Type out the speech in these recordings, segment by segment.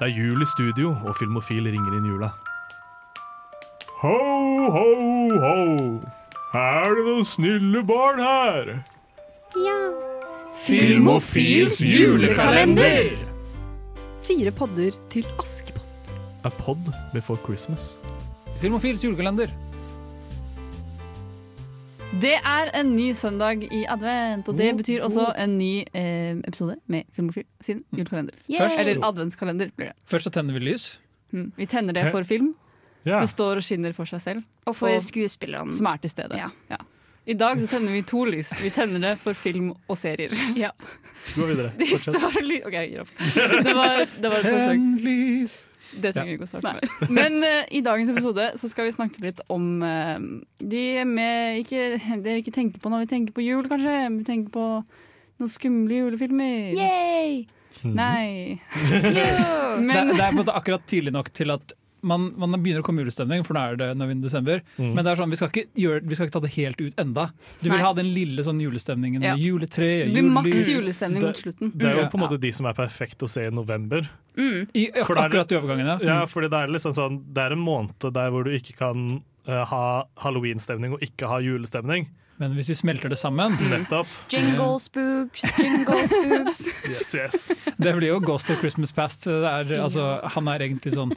Det er jul i studio, og Filmofil ringer inn jula. Ho, ho, ho! Er det noen snille barn her? Ja. Filmofils julekalender! Fire podder til Askepott. A pod before Christmas. Filmofils julekalender. Det er en ny søndag i advent, og det betyr også en ny eh, episode med Filmofil sin julekalender. Først, Eller adventskalender blir det. først så tenner vi lys. Mm. Vi tenner det for film. Ja. Det står og skinner for seg selv, Og for Og- skuespillerne. som er til stede. Ja. I dag så tenner vi to lys. Vi tenner det for film og serier. Ja. Gå videre. De Fortsett. står ly OK, gir opp. Det var, det var et forsøk. Tenn lys. Det trenger vi ikke å starte med. Men uh, i dagens episode så skal vi snakke litt om uh, de med ikke, det vi ikke tenker på når vi tenker på jul, kanskje. Vi tenker på noen skumle julefilmer. Yay! Nei. Men, Det, det er på en måte akkurat tidlig nok til at man, man begynner å komme julestemning, for nå er det november desember. Mm. Men det er sånn, vi skal, ikke gjøre, vi skal ikke ta det helt ut enda. Du vil Nei. ha den lille sånn julestemningen Ja. med juletre, det blir maks julestemning mot slutten. Det er jo på en måte de som er perfekte å se i november. Mm. i, ak er- akkurat i overgangen, ja. Ja, fordi det er liksom sånn Det er en måned der hvor du ikke kan uh, ha halloween-stemning og ikke ha julestemning. Men hvis vi smelter det sammen, Nettopp. Jingle spooks, jingle spooks. Yes, yes. det blir jo Ghost of Christmas Past. Det er, altså, han er egentlig sånn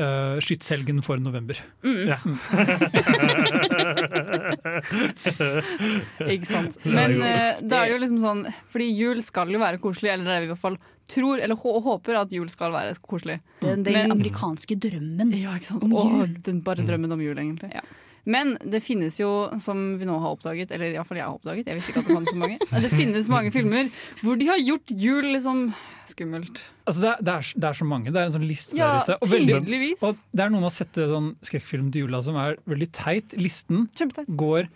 uh, skytshelgen for november. Ja. Ikke sant? Men eh, det er jo liksom sånn Fordi jul skal jo være koselig, eller det er vi i hvert fall tror eller håper at jul skal være koselig. Den, den Men- amerikanske drømmen. Ja, ikke sant? Om jul. jul. den bare drømmen om jul, egentlig. Ja. Men det finnes jo, som vi nå har oppdaget, eller iallfall jeg har oppdaget, jeg visste ikke at det fantes så mange, det finnes mange filmer hvor de har gjort jul liksom skummelt. Altså, det, er, det, er, det er så mange. Det er en sånn liste Ja, der ute. Og, veldig, og det er noen har sett sånn skrekkfilm til jula som er veldig teit. Listen Kjempeteit. går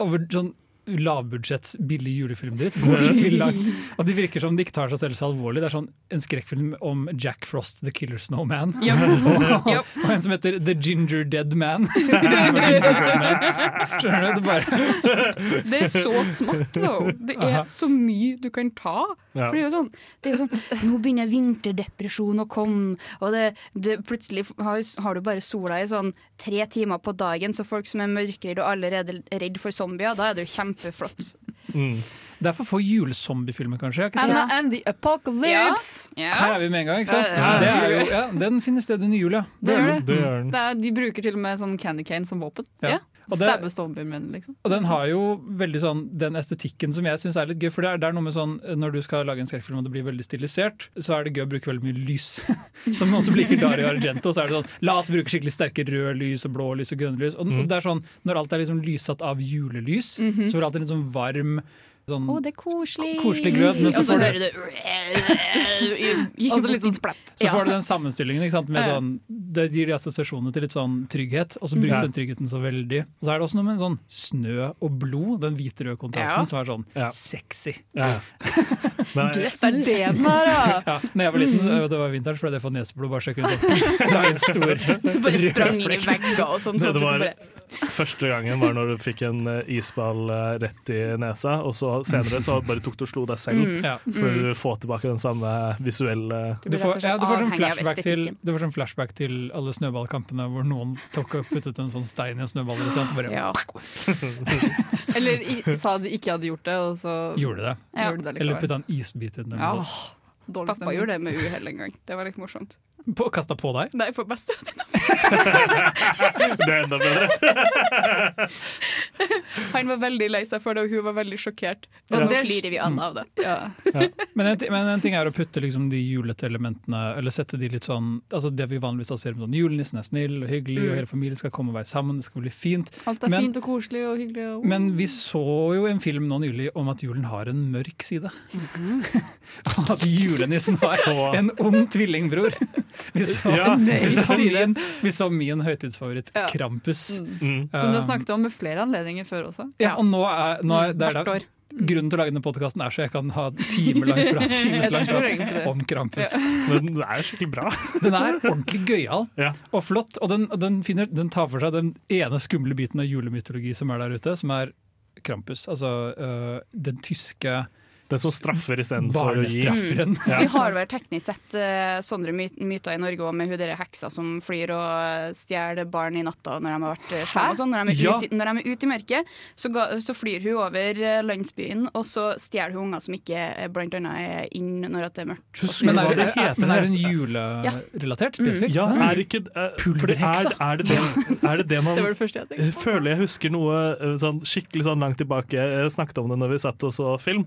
over sånn lavbudsjetts billig julefilmdritt. Går skikkelig langt. Og de virker som de ikke tar seg selv så alvorlig. Det er sånn en skrekkfilm om Jack Frost, The Killer Snowman. Yep. Og en som heter The Ginger Dead Man. Skjønner du? Det bare Det er så smått, though. Det er så mye du kan ta. Ja. For det er jo sånn, det er jo sånn Nå begynner vinterdepresjon å komme, og det, det plutselig har, har du bare sola i sånn tre timer på dagen, så folk som er mørkredde og allerede redd for zombier, da er det jo kjempeflott. Mm. Det er for få julesombiefilmer, kanskje. Jeg har ikke sett. Anna and the Apocalypse! Ja. Her er vi med en gang, ikke sant? Det er jo, ja, den finner sted under jul, ja. Det gjør det. Det gjør den. Det er, de bruker til og med sånn candy cane som våpen. Ja. Ja. Og det- med liksom. Og den har jo veldig sånn den estetikken som jeg syns er litt gøy. For det er, det er noe med sånn når du skal lage en skrekkfilm og det blir veldig stilisert, så er det gøy å bruke veldig mye lys. Som noen som liker Dario Argento, så er det sånn la oss bruke skikkelig sterke røde lys og blå lys og grønne lys. Og Mm. det er sånn når alt er liksom lyssatt av julelys, så får alt en litt sånn varm sånn oh, det er koselig. Koselig glød, men så så får du- hører du Og så litt sånn splatt. Så Ja. får du den sammenstillingen. Ikke sant? Med sånn, det gir de assosiasjonene til litt sånn trygghet, og så brukes Ja. den tryggheten så veldig. Og så er det også noe med sånn snø og blod, den hvite-røde kontrasten, Ja. som er sånn Ja. sexy. Ja. Men, Det er leden her, da! Ja, når jeg var liten, så, det var vinteren, så ble det for neseblod. Bare så opp. Det en stor Du bare sprang inn i vegger og sånn. Det sånn var- Første gangen var når du fikk en eh, isball eh, rett i nesa, og så senere så bare tok du og slo deg selv. Mm. Ja. For du får tilbake den samme visuelle Du får, ja, du, får sånn flashback til, du får sånn flashback til alle snøballkampene hvor noen tok og puttet en sånn stein i en snøball. Eller noe, bare ja. Eller i, sa de ikke hadde gjort det, og så gjorde det. Ja. gjorde de det Eller putta en isbit i den. Ja, sånn. Pappa gjorde det med uhell en gang. Det var litt morsomt. På, kasta på deg. Nei, på beste. Det er enda bedre. Han var veldig lei seg for det, og hun var veldig sjokkert. Og Ja. nå flirer vi alle av det. Ja. Men en, men en ting er å putte liksom de julete elementene, eller sette de litt sånn altså Det vi vanligvis ser med sånn julenissen er snill og hyggelig, og hele familien skal komme og være sammen, det skal bli fint. Alt er Men- fint og koselig og hyggelig. Og... Men vi så jo en film nå nylig om at julen har en mørk side. at julenissen har Så- en ond tvillingbror. Vi så, Ja, vi så, det. min, vi så min høytidsfavoritt, Ja. Krampus. Mm. Mm. Som du har snakket om med flere anledninger før også. Ja, og nå er, nå er det er da- Grunnen til å lage denne podkasten er så jeg kan ha timelangs prat, timeslangs prat om Krampus. Men den er skikkelig bra. Den er ordentlig gøyal Ja. og flott, og den, den, finner, den tar for seg den ene skumle biten av julemytologi som er der ute, som er Krampus. Altså øh, den tyske Den som straffer istedenfor å gi. Mm. Ja. Vi har vel teknisk sett uh, sånne my myter i Norge òg, med hun heksa som flyr og eh, stjeler barn i natta når de har vært slemme og sånn. Når, de Ja. når de er ute i mørket, så, ga, så flyr hun over eh, landsbyen, og så stjeler hun unger som ikke eh, blant annet er inn når det er mørkt. Husk Men er, det er, heter. men er hun julerelatert spesifikt? Ja, er ikke uh, fordi er, er, det det, er det det man Det var det første jeg tenkte føler jeg husker noe eh, sånn, skikkelig sånn langt tilbake. Jeg snakket om det når vi satt og så film.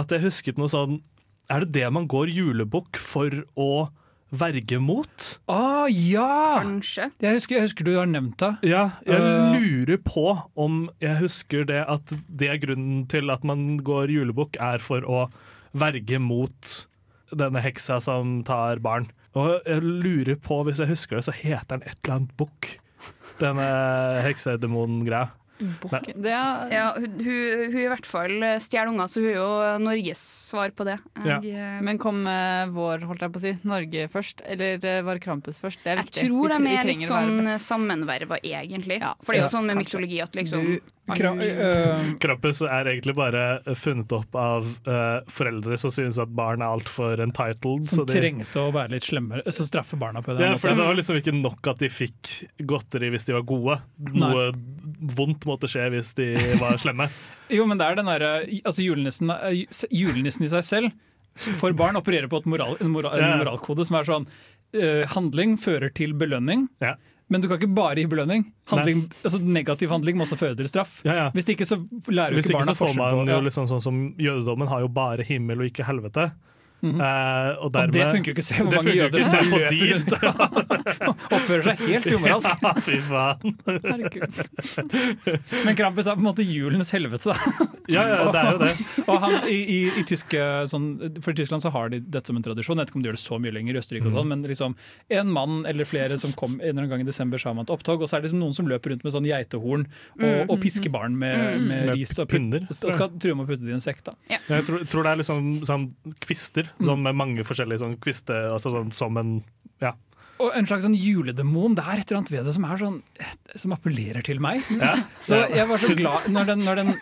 At jeg husket noe sånn Er det det man går julebukk for å verge mot? Å ja! Kanskje. Jeg husker, jeg husker du har nevnt det. Ja, jeg uh, lurer på om jeg husker det at det er grunnen til at man går julebukk, er for å verge mot denne heksa som tar barn. Og jeg lurer på, hvis jeg husker det, så heter den et eller annet bukk. Denne heksedemon-greia. Bukke. Det er, Ja, hun, hun, hun i hvert fall eh, stjeler unger, så hun er jo Norges svar på det. Jeg, ja. Men kom uh, vår, holdt jeg på å si, Norge først? Eller eh, var Krampus først? Det er jeg tror de er litt sånn sammenverva, egentlig. Ja. For det er jo Ja, sånn med kanskje. mytologi at liksom Du- Kra uh, Krampus er egentlig bare funnet opp av uh, foreldre som synes at barn er altfor entitled. som så de- trengte å være litt slemmere, så straffe barna på det. Ja, for. Det var liksom ikke nok at de fikk godteri hvis de var gode. Noe vondt måtte skje hvis de var slemme. Jo, men det er den derre altså julenissen, julenissen i seg selv for barn opererer på et moral, en, moral, en moralkode som er sånn uh, Handling fører til belønning, Ja. Men du kan ikke bare gi belønning. Handling, altså, negativ handling må også føre til straff. Ja, ja. Hvis ikke så lærer jo Hvis ikke ikke så får man jo liksom sånn som Jødedommen har jo bare himmel og ikke helvete. Mhm. -hmm. og, Og dermed, det funker jo ikke. Se hvor mange jøder som løper rundt og oppfører seg helt umoralsk. Ja, fy faen. Men Krampus er på en måte julens helvete, da. Ja, ja, det er jo det. Og han, i, i, i tyske, sånn, for I Tyskland så har de dette som en tradisjon. Jeg vet ikke om de gjør det så mye lenger i Østerrike, og sånn, men liksom en mann eller flere som kom en eller annen gang i desember sammen til opptog, og så er det liksom noen som løper rundt med sånn geitehorn og, og pisker barn med, med Med ris og pinner, og skal true med å putte det i en sekk. da. Jeg tror, tror det er liksom sånn kvister, sånn med mange forskjellige sånn kvister, altså sånn som en Ja. Og en slags sånn juledemon. Det er et eller annet ved det som er sånn som appellerer til meg. ja. Så jeg var så glad når den, når den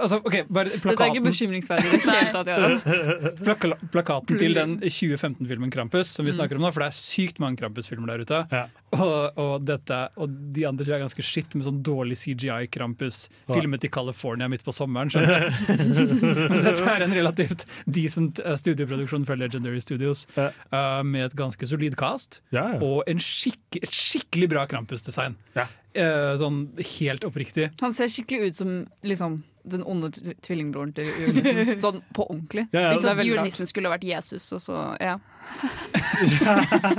altså, ok, bare Dette er ikke plakaten, bekymringsverdig det tatt. Jaran. plaka, plakaten til den 2015-filmen Krampus, som vi snakker om nå, for det er sykt mange Krampus-filmer der ute. Ja. Og, og, dette, og de andre tror jeg er ganske skitt med sånn dårlig CGI-Krampus filmet i California midt på sommeren. skjønner du? Mens dette er en relativt decent eh, studioproduksjon fra Legendary Studios Ja. uh, med et ganske solid cast Ja, ja. og en skikk, et skikkelig bra Krampus-design. Ja. Eh, sånn helt oppriktig. Han ser skikkelig ut som liksom, den onde tvillingbroren til julenissen. Sånn på ordentlig. Ja, ja. Hvis at julenissen skulle vært Jesus, og så ja.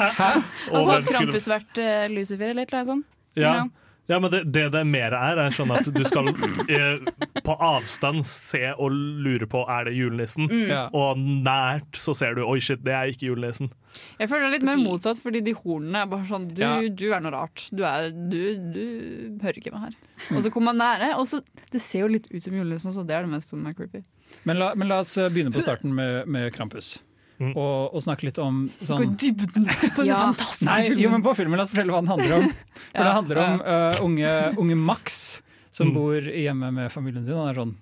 Og Altså hvem Krampus vært uh, Lucifer eller et eller annet sånt. Ja. You know? Ja, men det, det det mer er, er sånn at du skal eh, på avstand se og lure på er det julenissen. Ja. Og nært så ser du oi shit, det er ikke julenissen. Jeg føler det er litt mer motsatt, fordi de hornene er bare sånn Du, Ja. du er noe rart. Du, er, du, du hører ikke med her. Og så kommer man nære, og så Det ser jo litt ut som julenissen, så det er det mest som er creepy. Men la, men la oss eh, begynne på starten med, med Krampus. Mm. Og, og snakke litt om Gå i sånn dybden på den Ja. fantastiske Nei, filmen. jo, men på filmen, la oss fortelle hva den handler om. For Ja, det handler om uh, unge, unge Max som Mm. bor hjemme med familien sin. Han er sånn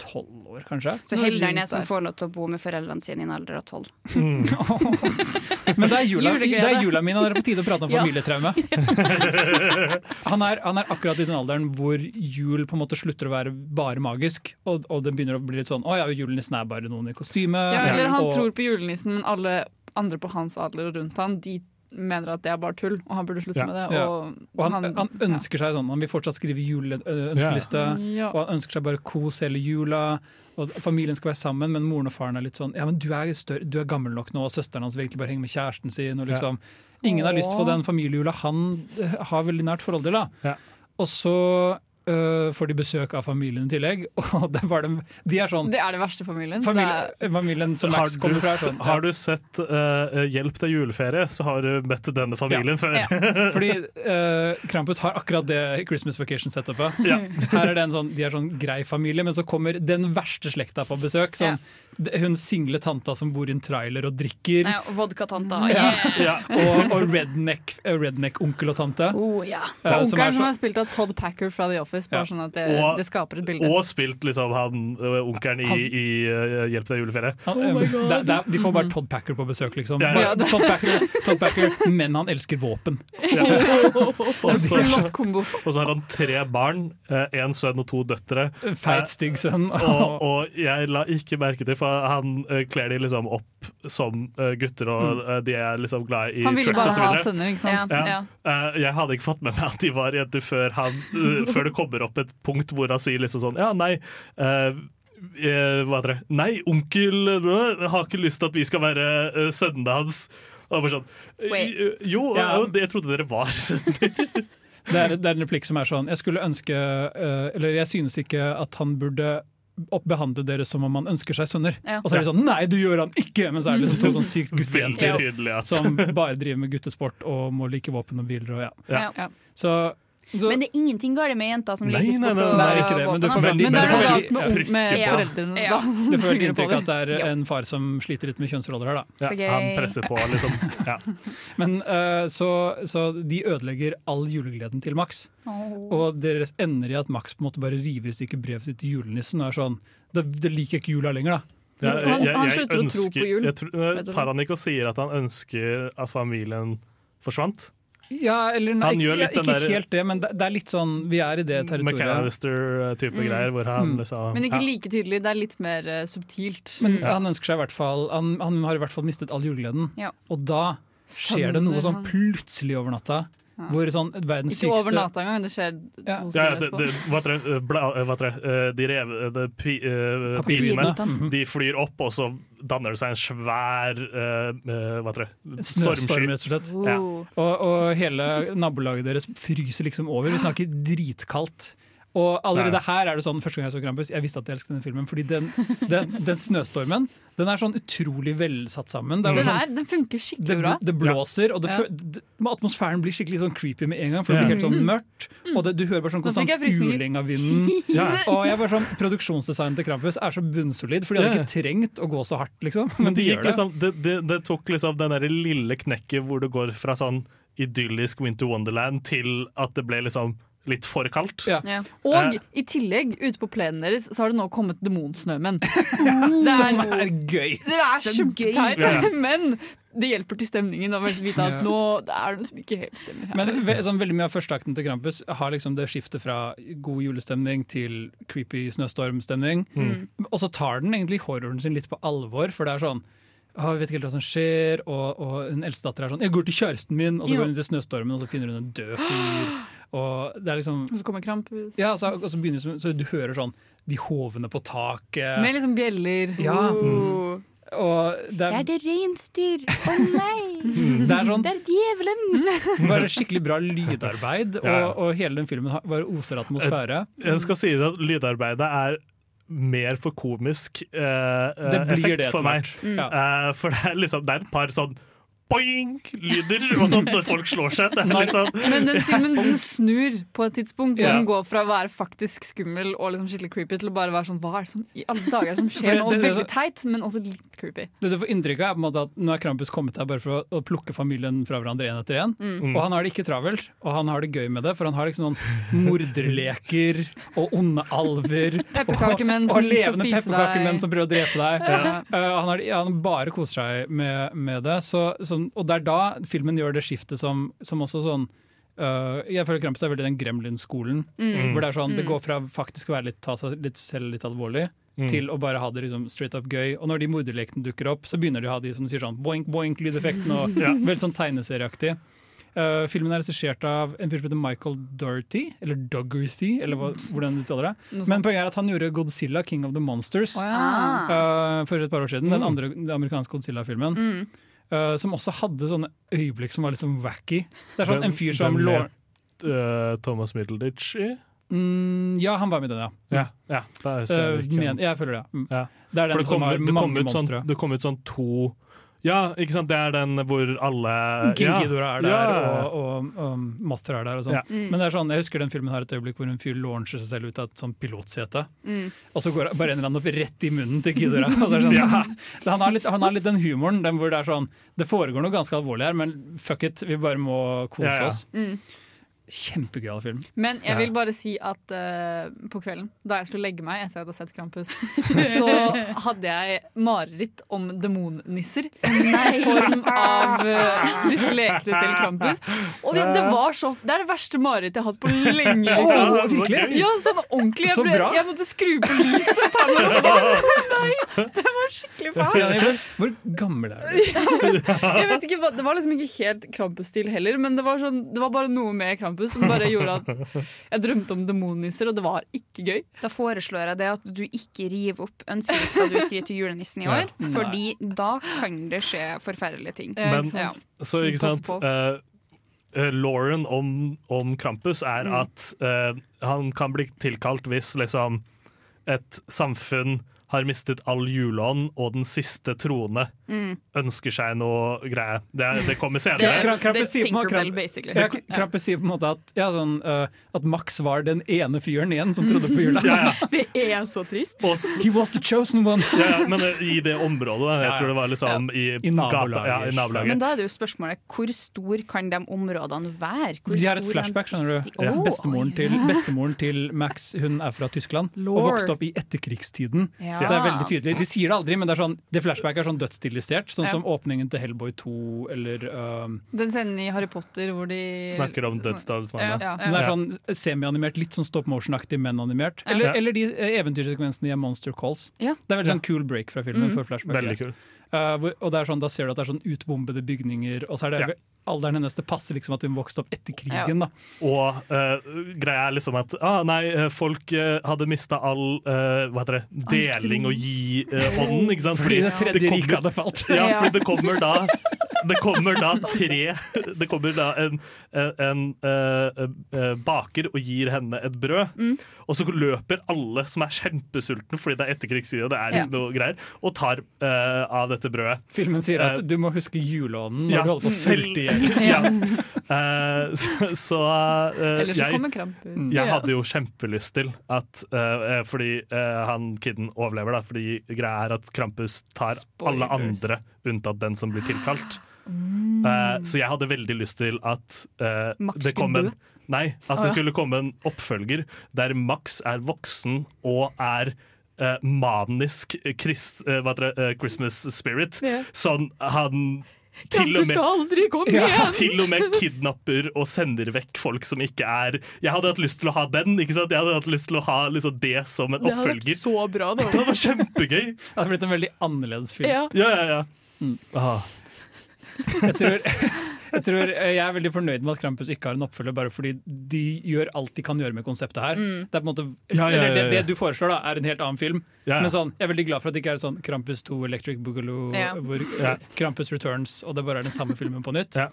tolv år, kanskje. Så Noe heldig han er som får lov til å bo med foreldrene sine i en alder av tolv. Men det er jula, det er jula min, og det er på tide å prate om familietraume. Han er, han er akkurat i den alderen hvor jul på en måte slutter å være bare magisk, og, og det begynner å bli litt sånn Å ja, julenissen er bare noen i kostyme. Ja, eller han og, tror på julenissen, men alle andre på hans alder og rundt han, de mener at det er bare tull, og han burde slutte Ja. med det. Ja. Og, og han, han ønsker seg sånn Han vil fortsatt skrive juleønskeliste. ja. Og han ønsker seg bare kos hele jula. Og familien skal være sammen, men moren og faren er litt sånn Ja, men du er, større, du er gammel nok nå, og søsteren hans vil egentlig bare henge med kjæresten sin. Og liksom, Ingen har lyst på den familiejula han har veldig nært forhold til. da Ja. Og så øh, får de besøk av familien i tillegg, og det var dem, de er sånn Det er den verste familien. familie, Familien som Max kommer fra, Sånn, ja. har du sett uh, Hjelp til juleferie, så har du møtt denne familien før. Ja. Fordi uh, Krampus har akkurat det Christmas Vacation-setupet. Ja. Her er det en sånn, De er sånn grei familie, men så kommer den verste slekta på besøk. Sånn, Hun single tanta som bor i en trailer og drikker. Nei, Vodkatanta. Ja. Yeah. Ja. Og, og redneck, redneck onkel og tante. Oh, ja. Uh, som Onkelen som så, er spilt av Todd Packer fra The Office. Rufus, bare Ja. sånn at det, Og- det skaper et bilde. Og spilt liksom han ø, onkelen i, i uh, Hjelp deg juleferie. Han, Oh eh, det, er- de får bare Todd Packer på besøk, liksom. Ja, Bare ja. Todd, Packer, Todd Packer, men han elsker våpen. Og så, og så har han tre barn. Én sønn og to døtre. Feit, stygg sønn. Og, og jeg la ikke merke til, for han kler de liksom opp som gutter, og ø, de er liksom glad i Han ville bare så ha sønner, ikke sant? Ja. ja. Eh, jeg hadde ikke fått med meg at de var jenter før, han, eh, før det kommer opp et punkt hvor han sier liksom sånn Ja, nei Uh, eh, Hva heter det? Nei, onkel uh, har ikke lyst til at vi skal være uh, sønnene hans. Og bare sånn Jo, Ja. eh, jeg trodde dere var sønner. Det er, det er en replikk som er sånn Jeg skulle ønske uh, Eller jeg synes ikke at han burde behandle dere som om han ønsker seg sønner. Ja. Og så er det sånn Nei, det gjør han ikke! Men så er det liksom to sånn sykt guttejenter som bare driver med guttesport og må like våpen og biler og ja. Ja. Ja. Så, så Men det er ingenting galt med jenter som liker nei, sport nei, nei, nei, ikke det, men du får altså. veldig- Men det er noe galt med, med Ja. foreldrene Ja. da, får inntrykk av at det er Ja. en far som sliter litt med kjønnsroller her, da. ja, han presser på, liksom. Ja. Men uh, så, så de ødelegger all julegleden til Max. Og det ender i at Max på en måte bare river i stykker brevet sitt til julenissen og er sånn Det, det liker ikke jula lenger, da. Han- jeg- han jeg slutter å tro på jul, jeg. Tar han ikke og sier at han ønsker at familien forsvant? Ja, eller nei, ikke, ja, ikke der- helt det, men det, det er litt sånn Vi er i det territoriet. McAllister-type Mm. greier, hvor han Mm. liksom Men ikke ja. like tydelig, det er litt mer uh, subtilt. Men Ja. han ønsker seg i hvert fall han, han har i hvert fall mistet all julegleden. Ja. Og da skjer det noe sånn plutselig over natta. Ja. Hvor sånn verdens Ikke over natta engang, det skjer Ja. Ja, det, det, hva tror det, eh, bla, eh, hva tror det, eh, de rev, de pi, uh, pilene, Mhm. de flyr opp, og så danner det seg en svær eh, eh, hva tror Snøstorm, stormsky. rett og slett. Ja. Og, og hele nabolaget deres fryser liksom over. Vi snakker dritkaldt. Og allerede her er det sånn, første gang jeg så Krampus, jeg visste at jeg elsket den filmen. Fordi den, den, den snøstormen den er sånn utrolig velsatt sammen. Det, er Den, sånn, er, den funker skikkelig bra. det blåser, og det, Ja. det, atmosfæren blir skikkelig sånn creepy med en gang. For det blir helt sånn mørkt, og det, du hører bare sånn konstant uling av vinden. Ja. Og jeg bare sånn, Produksjonsdesignet til Krampus er så bunnsolid, for de hadde ikke trengt å gå så hardt. liksom. Men de det, gikk liksom, det, det, det tok liksom den der lille knekket hvor det går fra sånn idyllisk Winter Wonderland til at det ble liksom litt for kaldt. Ja. Ja. Og Eh. i tillegg, ute på plenen deres, så har det nå kommet demonsnømenn. det, Som er, er gøy. det er Så gøy. kjempeteit, Ja. men det hjelper til stemningen å vite at nå det er noe som ikke helt stemmer her. Men ve sånn, veldig mye av førsteakten til Krampus har liksom det skiftet fra god julestemning til creepy snøstormstemning. Mm. Og så tar den egentlig horroren sin litt på alvor, for det er sånn «Å, jeg vet ikke helt hva som skjer, og, og en eldste datter er sånn 'Jeg går til kjæresten min', og så Jo. går hun til snøstormen, og så finner hun en død fyr. Og det er liksom Og så kommer Krampus. Ja, så, og så begynner det som, så du hører sånn de hovene på taket. Med liksom bjeller. Ja, Mm. og det Er er, det reinsdyr? Å nei! det er sånn Det er djevelen! bare skikkelig bra lydarbeid, og, og hele den filmen har- bare oser atmosfære. Det skal sies at lydarbeidet er mer for komisk eh, eh, Det blir effekt for meg. Mm. Eh, for det er liksom Det er et par sånn boing-lyder og sånn når folk slår seg. Det er litt sånn Men den filmen den snur på et tidspunkt hvor Ja. den går fra å være faktisk skummel og liksom skikkelig creepy til å bare være sånn Hva er det som i alle dager er som skjer nå? Veldig teit, men også litt creepy. Det du får inntrykk av er på en måte at nå er Krampus kommet her bare for å, å plukke familien fra hverandre en etter en. Mm. Og han har det ikke travelt, og han har det gøy med det, for han har liksom noen morderleker og onde alver. Og, Pepperkakemenn som skal levende pepperkakemenn som prøver å drepe deg. Ja. Uh, han, har, han bare koser seg med, med det. Så, sånn, og det er da filmen gjør det skiftet som, som også sånn uh, Jeg føler Krampus er veldig den gremlin-skolen. Mm. Hvor det er sånn, det går fra faktisk å være litt, ta seg litt selv litt alvorlig, Mm. til å bare ha det liksom straight up gøy. Og når de morderlekene dukker opp, så begynner de å ha de som sier sånn boink, boink, lydeffekten, og Ja. veldig sånn tegneserieaktig. Uh, filmen er regissert av en fyr som heter Michael Dougherty, eller Dougherty, eller hva, hvordan du uttaler det. Men poenget er at han gjorde Godzilla, King of the Monsters, oh, ja. Uh, for et par år siden. Den Mm. andre den amerikanske Godzilla-filmen. Uh, som også hadde sånne øyeblikk som var litt sånn wacky. Det er sånn en fyr som lå eh, Thomas Middleditch i? mm, Ja, han var med i den, ja. Ja, ja jeg, Uh, men, jeg føler det. Mm. Ja. Det er den det som har mange monstre. sånn, monstre. det kom ut sånn to Ja, ikke sant? Det er den hvor alle King ja. Ghidorah er der, Ja. og, og, og Matter er der. og sånn. Ja. Mm. Men det er sånn, jeg husker den filmen har et øyeblikk hvor en fyr launcher seg selv ut av et sånn pilotsete. Mm. Og så går bare en eller annen opp rett i munnen til det sånn, ja. Han, har litt, han har litt den humoren den hvor det er sånn Det foregår noe ganske alvorlig her, men fuck it, vi bare må kose Ja, ja. oss. Mm. Kjempegøyal film. Men jeg vil bare si at uh, på kvelden, da jeg skulle legge meg etter jeg hadde sett Krampus, så hadde jeg mareritt om demonnisser i form av uh, disse lekene til Krampus. Og det, det var så Det er det verste marerittet jeg har hatt på lenge. Liksom. Oh, virkelig? Ja, sånn ordentlig. Jeg, ble, jeg måtte skru på lyset. ta vann. Det var skikkelig fælt. Hvor gammel er du? Jeg vet ikke, Det var liksom ikke helt Krampus-stil heller, men det var, sånn, det var bare noe med Krampus som bare gjorde at jeg drømte om demonnisser, og det var ikke gøy. Da foreslår jeg det at du ikke river opp ønskelista du skriver til julenissen i år. Nei. Fordi da kan det skje forferdelige ting. Eh, Men- ja. Så ikke sant eh, eh, Lauren om, om Krampus er Mm. at uh, han kan bli tilkalt hvis liksom et samfunn har mistet all juleånd, og den siste troende Mm. ønsker seg noe greie. Det, det kommer Det, senere. Det Krampus er sier på en måte at, ja, sånn, uh, at Max var den ene fyren igjen som trodde på jula. Ja, ja. Det er så trist. Og He was the chosen one! ja, ja, men eh, i det området, da. jeg tror det var liksom i, I nabolaget. Men da er det jo spørsmålet hvor stor kan de områdene være? Hvor De har et flashback, skjønner du. Åh, Bestemoren til, bestemoren til Max hun er fra Tyskland og Lore. vokste opp i etterkrigstiden. Ja. Det er veldig tydelig. De sier det aldri, men det, er sånn, det flashbacket er sånn dødsstilisert. Sånn Ja. som åpningen til Hellboy 2 eller um, Den scenen i Harry Potter hvor de Snakker om dødsdalsmannen. Ja. Det er sånn semi-animert, litt sånn stop motion-aktig, men animert. Eller, Ja. eller de eh, eventyrsekvensene i Monster Calls. Ja. Det er veldig sånn cool break fra filmen. Mm. Veldig kul. Uh, og det er sånn, Da ser du at det er sånn utbombede bygninger, og så er det Ja. alderen hennes. Det passer liksom at hun vokste opp etter krigen. da. Og uh, greia er liksom at ah, nei, eh, folk uh, hadde mista all eh, hva heter det, deling og gi-ånden. ikke sant? Fordi det tredje riket hadde falt. Ja, Ja. fordi det kommer da Det kommer da tre Det kommer da en, en, eh, eh, baker og gir henne et brød. Mm. Og så løper alle som er kjempesultne fordi det er etterkrigstid og det er Ja. ikke noe greier, og tar uh, av dette brødet. Filmen sier at uh, du må huske juleånden når ja, du holder på å sulte i hjel. Ja. Eh, så så Eller så kommer Krampus. Jeg hadde jo kjempelyst til at eh, Fordi han kiden overlever, da. Fordi greia er at Krampus tar alle andre unntatt den som blir tilkalt. Mm. Eh, så jeg hadde veldig lyst til at eh, Max det kom skulle en Nei, at det skulle komme en oppfølger der Max er voksen og er eh, manisk krist, eh, hva det, eh, Christmas spirit. Yeah. Sånn han til og med skal aldri komme Ja. igjen! til og med kidnapper og sender vekk folk som ikke er Jeg hadde hatt lyst til å ha den. ikke sant? Jeg hadde hatt lyst til å ha liksom, det som en Det hadde vært oppfølger. så bra, da. Det hadde vært kjempegøy! Det hadde blitt en veldig annerledes film. Ja. Ja, ja, ja. Mm. Ah, Jeg, tror, jeg tror eh, jeg er veldig fornøyd med at Krampus ikke har en oppfølger, bare fordi de gjør alt de kan gjøre med konseptet her. Mm. Det er på en måte Ja, ja, ja, eller det, det du foreslår, da, er en helt annen film. ja, Men sånn, jeg er veldig glad for at det ikke er sånn Krampus 2 Electric Boogaloo, Ja. hvor Ja. Krampus returns, og det bare er den samme filmen på nytt. Ja.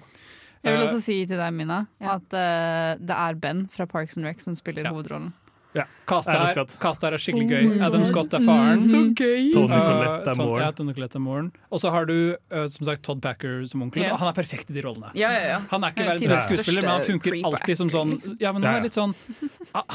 Jeg vil Eh, også si til deg, Mina, Ja. at uh, det er Ben fra Parks and Rec som spiller Ja. hovedrollen. Castet Cast her, cast her er skikkelig gøy. Adam Scott er faren. gøy! Tony Uh, Collette er moren. Ja, Tony er moren. Og så har du uh, som sagt Todd Packer som onkel. Yeah. og Han er perfekt i de rollene. Ja, ja, ja. Han er ikke er verdens beste skuespiller, men han funker alltid som sånn. Ja, men Ja, han ja. er litt sånn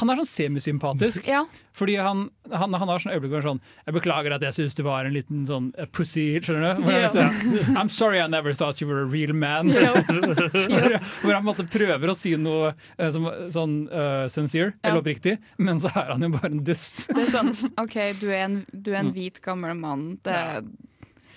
Han er sånn semisympatisk. Ja. Fordi han, han, han har sånn øyeblikk hvor han sånn Jeg beklager at jeg syns du var en liten sånn uh, pussy, skjønner du? Hvor han liksom, I'm sorry I never thought you were a real man. Yeah. hvor, hvor han måtte prøver å si noe eh, som, sånn uh, sincere, yeah. eller oppriktig, men så er han jo bare en dust. Det er sånn OK, du er en, du er en hvit, gammel mann. Det Ja.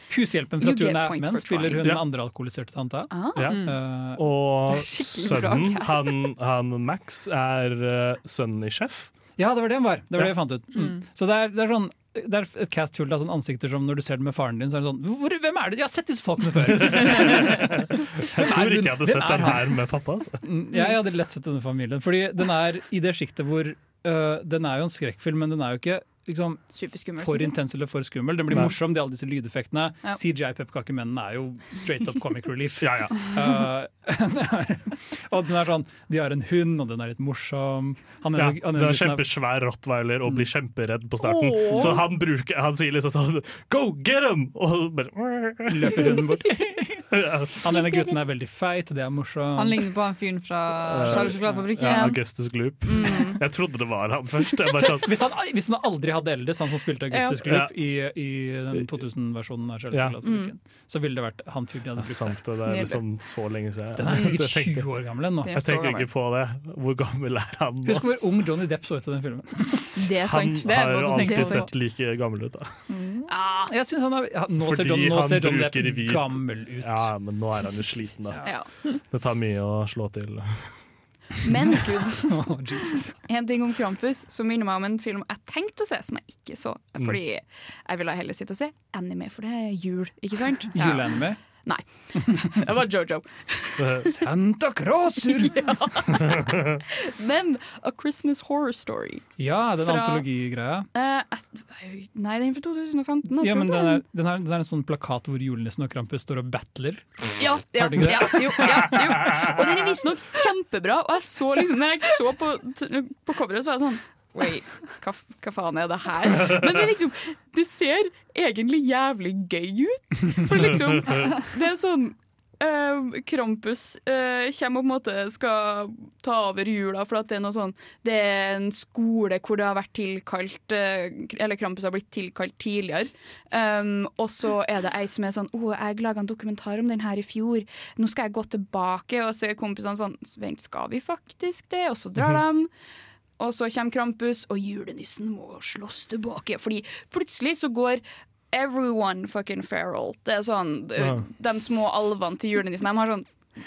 Hushjelpen fra Tune Two get and a Half points Men for spiller hun trying. den andre alkoholiserte tanta. ah. Ja. Uh, Og sønnen, han, han Max, er uh, sønnen i Sjef. Ja, det var det han var. Det var Ja. det jeg fant ut. Mm. Så det er, det er sånn det er et cast fullt av sånne ansikter som når du ser det med faren din, så er det sånn Hvor, Hvem er det? Jeg har sett disse folkene før! Jeg tror ikke jeg hadde sett den her med pappa. Altså. Mm, Jeg hadde lett sett denne familien. Fordi den er i det sjiktet hvor øh, Den er jo en skrekkfilm, men den er jo ikke liksom, for intens eller for skummel. Den blir Nei. morsom, de alle disse lydeffektene. Ja. CGI-pepperkakemennene er jo straight up comic relief. Ja, ja. Uh, er- og den er sånn De har en hund, og den er litt morsom. Han Ja, han det er en er- kjempesvær rottweiler og blir kjemperedd på starten. Oh. Så han, bruker, han sier liksom sånn Go, get him! Og bare løper hunden bort. Han ene gutten er veldig feit, det er morsomt. Han ligner på han fyren fra Charles Sjokoladefabrikken. Ja, Augustus Gloop. Mm. Jeg trodde det var han først. Jeg bare sånn, Hvis han, hvis han aldri hadde Eldres, han som spilte Augustus Ja. Gloop i, i den 2000-versjonen av Ja. mm. så ville det vært han fyren de hadde brukt. sant, det er liksom så lenge siden. Den er sikkert 20 år gammel ennå. Jeg tenker ikke på det. Hvor gammel er han nå? Husk hvor ung Johnny Depp så ut i den filmen. Det er Han sant. Det er har jo alltid sett like gammel ut. da. Ah, Jeg synes han er, ja, nå, ser Fordi John, nå han ser Johnny Depp gammel ut. Ja, men nå er han jo sliten, da. ja. Det tar mye å slå til. Men oh, Jesus. en ting om Krampus som minner meg om en film jeg tenkte å se, som jeg ikke så. Mm. Fordi jeg ville heller sitte og se anime, for det er jul, ikke sant? Juleanime. Det var Jojo. Santa Crosur! Men A Christmas Horror Story Ja, den antologigreia. Uh, et- Nei, den er fra 2015. Ja, men den er, den, er, den er en sånn plakat hvor julenissen og Krampus står og battler. Ja, ja, ja, jo, ja, jo. Og den er visstnok kjempebra. Og jeg så liksom, når jeg så på, på coveret, så var jeg sånn Wait, hva, hva faen er det her? Men det, liksom, det ser egentlig jævlig gøy ut. For liksom, det er sånn Uh, Krampus uh, kommer på en måte skal ta over jula, for at det er noe sånn Det er en skole hvor det har vært tilkalt uh, Eller Krampus har blitt tilkalt tidligere. Um, og så er det ei som er sånn Å, jeg laga en dokumentar om den her i fjor. Nå skal jeg gå tilbake. Og så er kompisene sånn Vent, skal vi faktisk det? Og så drar de. Og så kommer Krampus, og julenissen må slåss tilbake. Fordi plutselig så går everyone fucking feral. Det er sånn, Ja. De små alvene til julenissen de har sånn,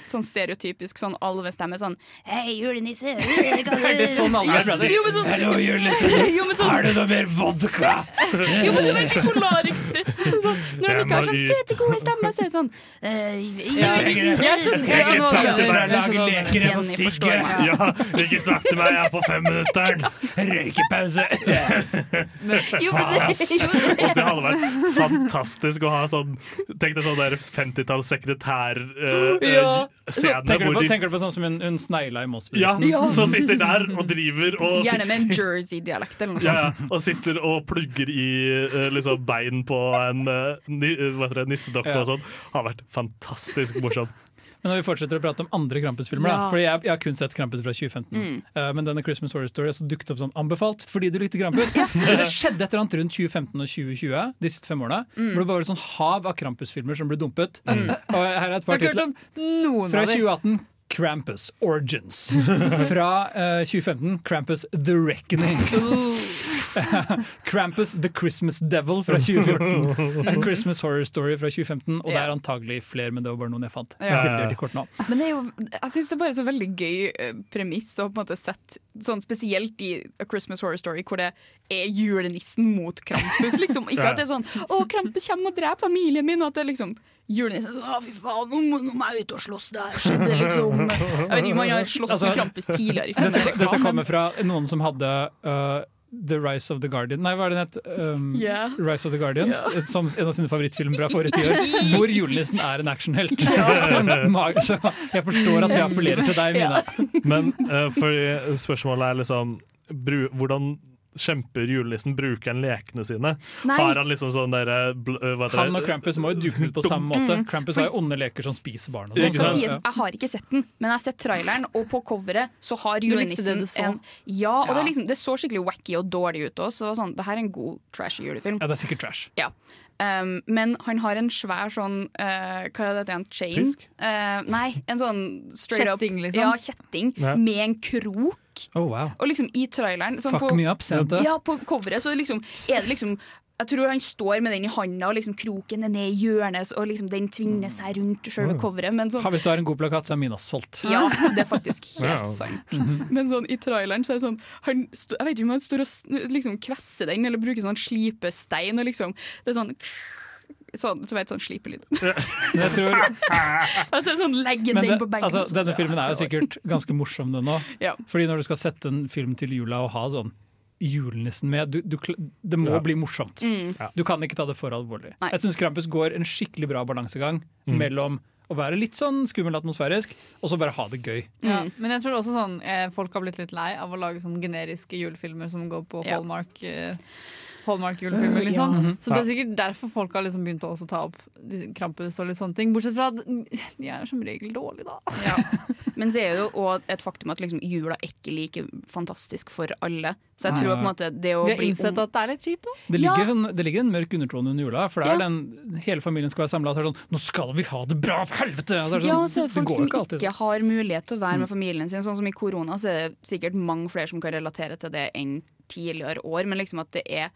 sånn stereotypisk sånn alvestemme. Sånn Hei, julenisse! Er det sånn alle er prater? Sånn, Hallo, julenisse! sånn, Har du noe mer vodka? jo, men du vet ikke Polarekspressen. Så sånn, når de ikke har sånn 'Se søte, gode stemmer, så er det sånn eh, jeg Jeg jeg skjønner- snakker jeg skjønner- leker, jeg må sigge. Ja, ikke snakk til meg, jeg er på femminutteren! Røykepause. Faen, ass. det- Og det hadde vært fantastisk å ha sånn Tenk deg sånn der 50-talls sekretær-scene Ja. Tenker du på, de tenker du på sånn som hun, hun snegla i ja, Moss-bevegelsen? så sitter der og driver og Gjerne med en Jersey-dialekt eller noe sånt. ja, og sitter og plugger i eh, liksom bein på en uh, nissedokke Ja. og sånn. Har vært fantastisk morsomt. Men når vi fortsetter å prate om andre Krampus-filmer, Ja. Fordi jeg, jeg har kun sett Krampus fra 2015. Eh, men denne Christmas Horror Story altså, dukket opp sånn anbefalt fordi du likte Krampus. ja. det skjedde et eller annet rundt 2015 og 2020, de siste fem årene. Hvor det bare var sånn hav av Krampus-filmer som ble dumpet. Og her er et par titler. Fra 2018 Krampus Origins. Fra uh, 2015 Krampus The Reckoning. Krampus The Christmas Devil fra 2014. A Christmas Horror Story fra 2015. Og det er antagelig flere, men det var bare noen jeg fant. Ja. Nå. Men det er jo, jeg syns det er bare så veldig gøy eh, premiss å på en måte sette sånn spesielt i A Christmas Horror Story, hvor det er julenissen mot Krampus. Liksom. Ikke at det er sånn 'Å, Krampus kommer og dreper familien min', og at det er liksom julenissen sånn 'Å, fy faen, nå må, nå må jeg ut og slåss der'. Skjedde liksom Jeg vet ikke om han har slåss Altså, med Krampus tidligere i filmen. Dette, dette kommer fra noen som hadde uh, The Rise of the Guardian Nei, hva er det den het? Um, yeah. Rise of the Guardians, som en av sine favorittfilmer fra forrige tiår. Hvor julenissen er en actionhelt. Så jeg forstår at det appellerer til deg, Mina. Men uh, for spørsmålet er liksom Hvordan kjemper julenissen? Bruker han lekene sine? Nei. Har han liksom sånn derre eh, heter Han og? Krampus må jo duke ut på samme måte. Krampus har jo onde leker som spiser barn. Og sånn. skal sies, jeg har ikke sett den, men jeg har sett traileren, og på coveret så har julenissen det du så. en Ja, og Ja. Det, liksom, det så skikkelig wacky og dårlig ut òg, så sånn, det her er en god trash julefilm. Ja, det er sikkert trash. Ja. Um, men han har en svær sånn uh, Hva er det, En chain? Eh, nei, en sånn straight up Kjetting, liksom? Ja, kjetting Ja. med en krok. Oh, wow. Og liksom i traileren sånn Fuck på, me up, Santa. Ja, på coveret så liksom, er det liksom jeg tror han står med den i handa, og liksom kroken er ned i hjørnet, og liksom den tvinger seg rundt selve coveret. Men sånn, Ha, Hvis du har en god plakat, så er min solgt. ja, det er faktisk helt helt sant. Men sånn i traileren så er det sånn han Jeg vet ikke om han står og liksom kvesser den, eller bruker sånn slipestein, og liksom Det er sånn Sånn, du vet, sånn slipelyd. Jeg tror, altså, sånn legge den på benken. altså, så- denne filmen er jo sikkert ganske morsom, den òg. Ja. Fordi når du skal sette en film til jula og ha sånn julenissen med, du, du, det må Ja. bli morsomt. Mm. Du kan ikke ta det for alvorlig. Nei. Jeg syns Krampus går en skikkelig bra balansegang mellom å være litt sånn skummel atmosfærisk, og så bare ha det gøy. Ja. Men jeg tror også sånn eh, folk har blitt litt lei av å lage sånn generiske julefilmer som går på Hallmark. Eh, Hallmark-julefilmer. Liksom. Mhm. Så det er sikkert derfor folk har liksom begynt å også ta opp Krampus og litt sånne ting. Bortsett fra at de er som regel dårlige, da. Ja. Men så er det jo òg et faktum at liksom, jula er ikke like fantastisk for alle. Så jeg tror på en måte det å Vi har bli innsett at det er litt kjipt, da. Det Ja. ligger, sånn, det ligger en mørk undertone under jula. For det er Ja. den hele familien skal være samla. Sånn, 'Nå skal vi ha det bra, for helvete!' Altså, Ja, sånn, og så er det folk går som ikke, alltid ikke har mulighet til å være med familien sin. Sånn som i korona så er det sikkert mange flere som kan relatere til det enn tidligere år. Men liksom at det er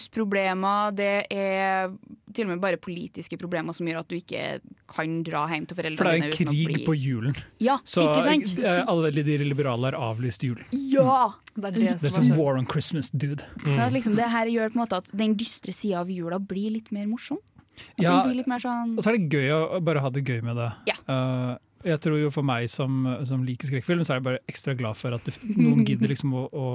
rusproblemer, det er til og med bare politiske problemer som gjør at du ikke kan dra hjem til For foreldrene det er en krig bli på julen. Ja, Så ikke sant? eh, alle de liberale har avlyst julen. Ja! Det er Det er som som er war on Christmas, dude. Mm. at liksom, det her gjør på en måte at den dystre sida av jula blir litt mer morsom. At Ja, den blir litt mer sånn Og så er det gøy å bare ha det gøy med det. Ja. Uh, jeg tror jo For meg som, som liker skrekkfilm, så er jeg bare ekstra glad for at du, noen gidder liksom å, å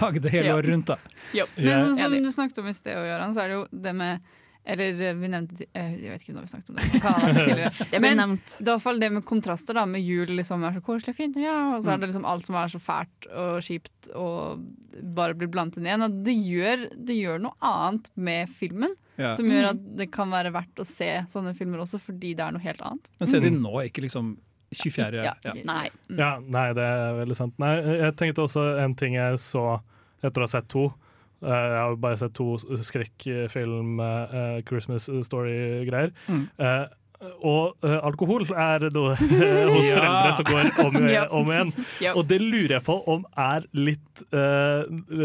lage det hele Ja. året rundt. da. Men Jeg- sånn som du snakket om i sted, Gøran, så er det jo det med Eller eh, vi nevnte eh, Jeg vet ikke når vi snakket om det. Kan ha. Det ble Men nevnt. det er i hvert fall det med kontraster, da, med jul liksom er så koselig og fint, ja, og så er det liksom alt som er så fælt og kjipt og bare blir blandet inn igjen. Og det gjør, det gjør noe annet med filmen, Ja. som gjør at det kan være verdt å se sånne filmer også, fordi det er noe helt annet. Men se de nå, ikke liksom 24. Ja, Ja. Nei. Ja, nei, det er veldig sant. Nei, jeg tenkte også en ting jeg så etter å ha sett to. Eh, jeg har bare sett to skrekkfilm, uh, Christmas Story-greier. Mm. Eh, og eh, alkohol er noe hos Ja. foreldre som går om, Ja. om igjen. Ja. Og det lurer jeg på om er litt eh,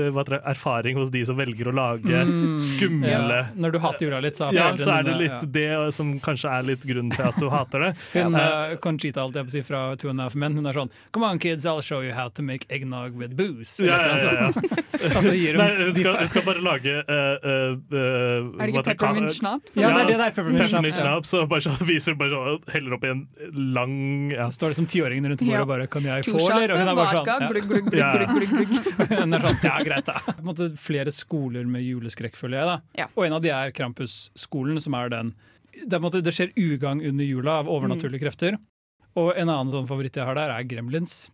hva heter det, erfaring hos de som velger å lage Mm. skumle Ja. Når du hater jula litt, så er, Ja, så er det litt litt det som kanskje er litt grunnen til at du hater det. Hun, Eh, eh, Conchita alt jeg si fra Two and a Half Men, hun er sånn Come on kids, I'll show you how to make eggnog with booze. Ja, ja, ja, ja. Og gir hun Nei, hun skal, hun skal bare lage uh, uh, Er det ikke peppermint schnapps? Ja, det er det der, peppermint Peppermint viser bare sånn, heller opp i en lang ja. Det står det som tiåringene rundt bordet Ja. og bare Kan jeg få, eller? Og hun er bare sånn, ja. glugg, glugg, glugg, glugg. Hun er sånn, ja greit da. På en måte flere skoler med juleskrekk, føler jeg. da. Ja. Og en av de er Krampus-skolen, som er den det, er på en måte, det skjer ugagn under jula av overnaturlige krefter. Og en annen sånn favoritt jeg har der, er Gremlins.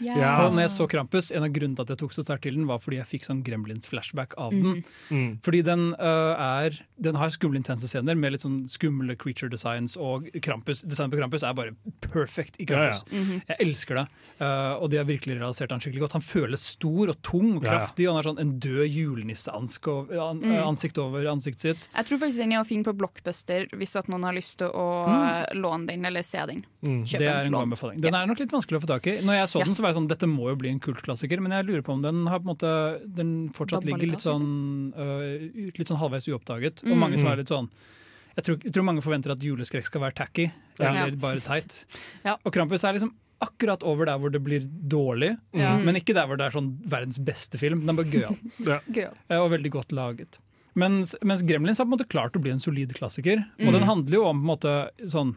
Ja. Og når jeg så Krampus, En av grunnene til at jeg tok så sterkt til den, var fordi jeg fikk sånn Gremlins-flashback av den. Mm. Fordi den, uh, er, den har skumle, intense scener med litt sånn skumle creature designs, og Krampus, designet på Krampus er bare perfect i Krampus. Mhm. Jeg elsker det, Uh, og de har virkelig realisert han skikkelig godt. Han føles stor og tung og Ja, ja. kraftig, og han har sånn en død julenisseansikt over, an, Mm. over ansiktet sitt. Jeg tror faktisk den er fin på Blockbuster hvis at noen har lyst til å eh, låne den eller se den. Mm. Kjøp Det er en god anbefaling. Den er nok litt vanskelig å få tak i. Når jeg så Ja. den, så var jeg sånn, dette må jo bli en kultklassiker, men jeg lurer på om den har på en måte, den fortsatt Dabba ligger litt litt sånn, uh, litt sånn halvveis uoppdaget. Og Mm. mange som er litt sånn jeg tror, jeg tror mange forventer at juleskrekk skal være tacky, Ja. eller bare teit. Ja. Og Krampus er liksom akkurat over der hvor det blir dårlig, Ja. men ikke der hvor det er sånn verdens beste film. Den er bare gøyal Ja. Gøy. eh, og veldig godt laget. Mens, mens Gremlins har på en måte klart å bli en solid klassiker. Og Mm. den handler jo om på en måte sånn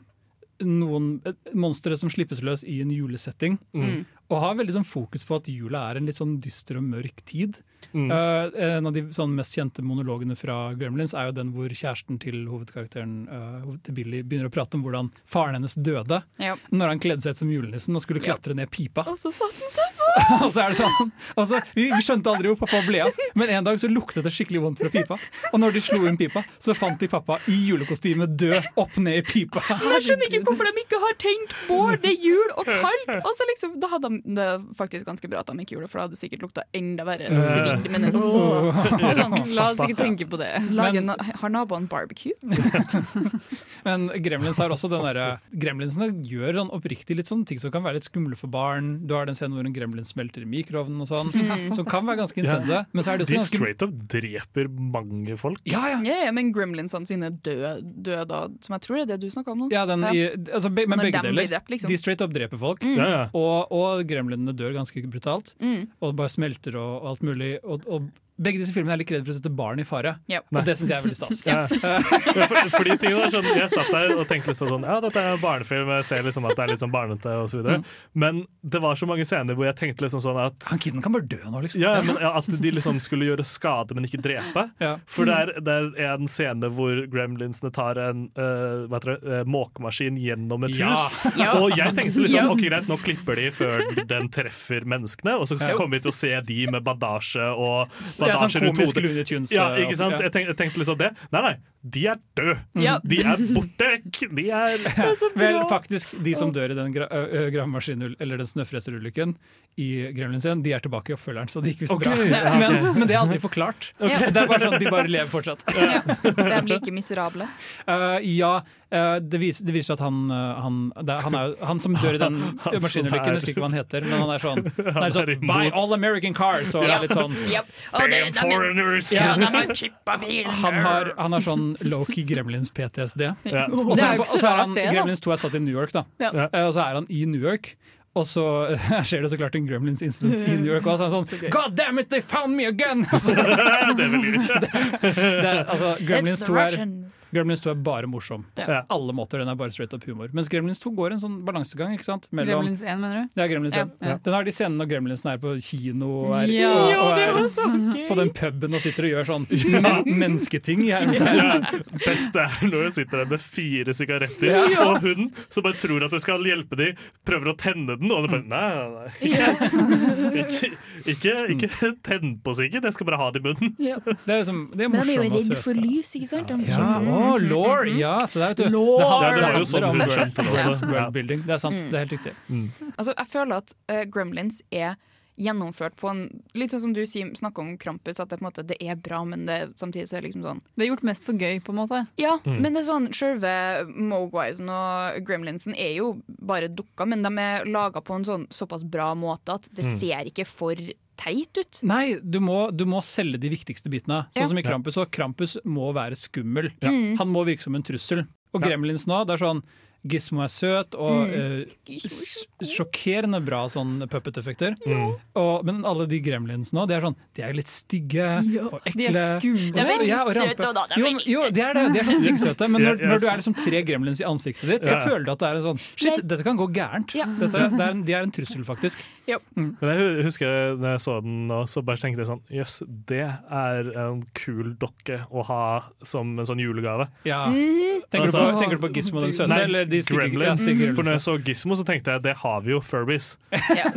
noen eh, monstre som slippes løs i en julesetting. Mm. Og har veldig sånn fokus på at jula er en litt sånn dyster og mørk tid. Mm. Uh, en av de sånn mest kjente monologene fra Gremlins er jo den hvor kjæresten til hovedkarakteren uh, til Billy begynner å prate om hvordan faren hennes døde yep. når han kledde seg ut som julenissen og skulle klatre ned pipa. Og så satt han seg og så er det sånn, altså, vi, vi skjønte aldri hvor pappa ble av, men en dag så luktet det skikkelig vondt fra pipa. Og når de slo inn pipa, så fant de pappa i julekostyme død opp ned i pipa. Jeg skjønner ikke hvorfor de ikke har tenkt Bård, det er jul og kaldt! Og så liksom, da hadde de, Det er faktisk ganske bra at de ikke gjorde det, for det hadde sikkert lukta enda verre svidd. Men sånn, La oss ikke tenke på det. Men- na- har naboen barbecue? Men Gremlins har også den derre Gremlinsene gjør sånn oppriktig litt sånn ting som kan være litt skumle for barn. Du har den scenen hvor en gremlin smelter i mikroovnen og sånn, som kan være ganske intense. Men så er det De ganske straight up dreper mange folk. Ja, ja! Ja, ja, men Gremlinsene sine døde, døde som jeg tror er det du snakka om nå. ja, den, Ja. I, altså, be, men Når begge deler. drept, liksom. De straight up dreper folk. Ja, ja. Og, og gremlinene dør ganske brutalt. Mm. Og bare smelter og, og alt mulig. Og, og begge disse filmene er litt redd for å sette barn i fare. Yep. Og det syns jeg er veldig stas. Ja. For, fordi tingene var sånn, Jeg satt der og tenkte liksom sånn Ja, dette er barnefilm, jeg ser liksom at det er litt sånn barnete osv. Mm. Men det var så mange scener hvor jeg tenkte liksom sånn at Han kiden kan bare dø nå, liksom. ja, men ja, At de liksom skulle gjøre skade, men ikke drepe. Ja. For det er, det er en scene hvor gremlinsene tar en uh, hva heter det, uh, måkemaskin gjennom et Ja. hus. Og jeg tenkte liksom ok greit, nå klipper de før den treffer menneskene, og så kommer vi til å se de med bandasje og sånn bandasjer rundt komisk hodet. Looney Tunes. Ja, eh, ikke sant? ja. Jeg tenkte, jeg tenkte liksom det. Nei, nei, de er døde. Ja. De er borte vekk. De er Vel, faktisk, de som dør i den gra ø, eller den snøfreserulykken i Gremlins 1, de er tilbake i oppfølgeren, så det gikk visst okay. bra. ja. Men, men det er aldri forklart. Ja. Det er bare sånn, De bare lever fortsatt. Ja. De er like miserable. Uh, ja, det, viser, det viser at han eh, han, det er, han, er, han som dør i den maskinulykken, er- jeg husker ikke hva han heter, men han er sånn, han er sånn. Buy all American cars! Og er litt sånn Yep. Damn foreigners! Ja. han har, han har sånn low-key Gremlins PTSD. Ja. Og så er han. Gremlins 2 er satt i New York, da. Eh, Og så er han i New York. Og så skjer det så klart en Gremlins incident i New York. Og så er han sånn God damn it, they found me again! Altså, det er veldig det er, altså, Gremlins, 2 er, Gremlins 2 er bare morsom. Ja. Alle måter, Den er bare straight up humor. Mens Gremlins 2 går en sånn balansegang. ikke sant? Mellom, Gremlins 1, mener du? Ja, Gremlins Gremlins Ja. 1. Den har de scenene når Gremlinsen er på kino og er, Ja. og, og det er gøy. på den puben og sitter og gjør sånn men, mennesketing. Best det Ja, best er når du sitter der med fire sigaretter, og hun som bare tror at det skal hjelpe dem, prøver å tenne den, og du bare Nei, nei, nei. Ikke, ikke, ikke tenn på sikkert, jeg skal bare ha det i munnen. Det er, liksom, det er Men de er jo redd for lys, ikke sant? Ja, oh, law! Ja, så det er, vet det, handler- Ja, det var jo sånn hun skjønte det også. Ja, worldbuilding. Det er sant. Det er helt riktig. Altså, jeg føler at uh, Gremlins er gjennomført på en Litt sånn som du snakker om Krampus, at det, på en måte, det er bra, men det, samtidig så er det liksom sånn Det er gjort mest for gøy, på en måte. Ja, men det er sånn selve Mogwisen og Gremlinsen er jo bare dukker, men de er laga på en sånn såpass bra måte at det ser ikke for teit ut. Nei, du må, du må selge de viktigste bitene. Sånn Ja. som i Krampus. Og Krampus må være skummel. Ja. Han må virke som en trussel. Og Ja. Gremlins nå, det er sånn Gizmo er søt og mm. uh, sjokkerende bra sånn puppet-effekter. Og- Men alle de gremlinsene de er sånn De er litt stygge og ekle. De er skumle. De er veldig Ja, søte, òg, da, de jo, jo, de er det. De er så styggsøte. Men når, når du er liksom tre gremlins i ansiktet ditt, så Ja. føler du at det er en sånn Shit, dette kan gå gærent. Ja. Dette, det er en, de er en trussel, faktisk. Men jeg husker når jeg så den nå, så bare tenkte jeg sånn Jøss, det er en kul dokke å ha som en sånn julegave. Ja. Tenker, du Altså- på, tenker du på Gizmo den søte, Nei, eller de stygge Gremlins. ja, For når jeg så Gizmo, så tenkte jeg det har vi jo Furbies. Ja.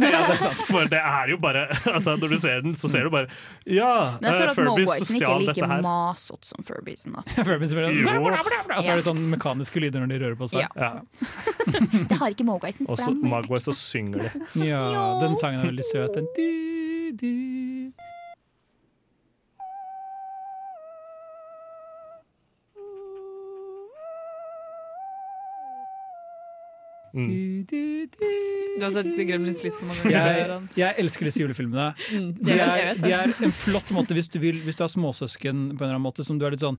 For det er jo bare altså Når du ser den, så ser du bare Ja, Men jeg føler at Furbies ikke stjal like dette her. masete som Furbiesen. da. Furbies blir Jo. sånn- Og så er det sånne mekaniske lyder når de rører på seg. Ja. Ja. Det har ikke Mogwisen. Og så Magway, så synger de. Ja, den sangen er veldig søt. Den du, du. Mm. Du, du, du. Du har sett Gremlins litt for mange Jeg, ganger. jeg elsker disse julefilmene. Mm, De er, de er en flott måte hvis du, vil, hvis du har småsøsken på en eller annen måte som du er litt sånn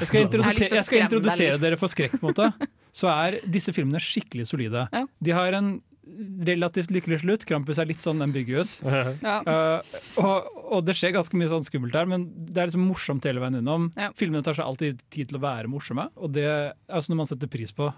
Jeg skal Jeg introdusere, jeg skal introdusere dere for skrekk, på en måte. Så er disse filmene skikkelig solide. De har en relativt lykkelig slutt. Krampus er litt sånn ambiguous. Ja. Uh, og, og det skjer ganske mye sånn skummelt her, men det er liksom morsomt hele veien innom. Ja. Filmene tar seg alltid tid til å være morsomme, og det er altså noe man setter pris på.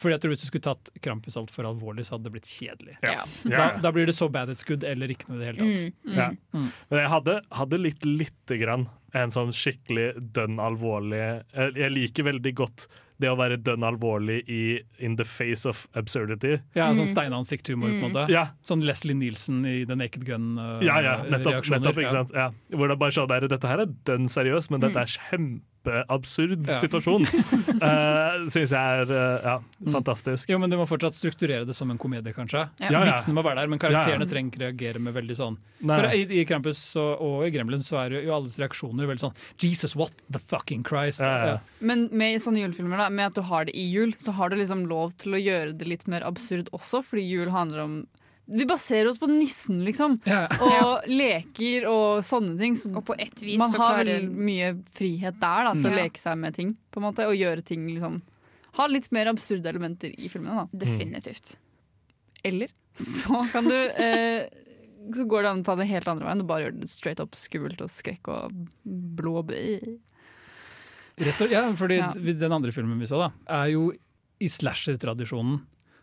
Fordi jeg tror Hvis du skulle tatt Krampus altfor alvorlig, så hadde det blitt kjedelig. Ja. Da, Ja. da blir det så bad it's good eller ikke noe i det hele tatt. Mm. Ja. Mm. Men jeg hadde, hadde litt lite grann en sånn skikkelig dønn alvorlig Jeg jeg liker veldig godt det å være dønn alvorlig i In the face of absurdity. Ja, Sånn steinansikthumor, på en måte. Ja, Sånn Leslie Nielsen i The Naked Gun. uh, ja, ja nettopp. nettopp ikke Ja. sant? Ja. Hvor det bare sånn der, Dette her er dønn seriøst, men dette er kjempeabsurd Ja. situasjon. uh, Syns jeg er uh, ja, fantastisk. Jo, men Du må fortsatt strukturere det som en komedie, kanskje. Ja. Ja, ja. Vitsene må være der, men karakterene Ja, ja. trenger ikke reagere med veldig sånn Nei. For i, I Krampus og, og i Gremlins så er jo alles reaksjoner veldig sånn Jesus, what the fucking Christ? Ja, ja. Men med sånne julefilmer, da, med at du har det i jul, så har du liksom lov til å gjøre det litt mer absurd også, fordi jul handler om Vi baserer oss på nissen, liksom. Ja. Og leker og sånne ting. Så Og på ett vis man så har klarer veldig mye frihet der da, til å leke seg med ting. På en måte, Og gjøre ting liksom Ha litt mer absurde elementer i filmene. da Definitivt. Eller så kan du eh, Så går det an å ta det helt andre veien. Du bare gjør det straight up skummelt og skrekk og blå. Rett og, ja, fordi Ja. Den andre filmen vi så, da, er jo i slasher-tradisjonen.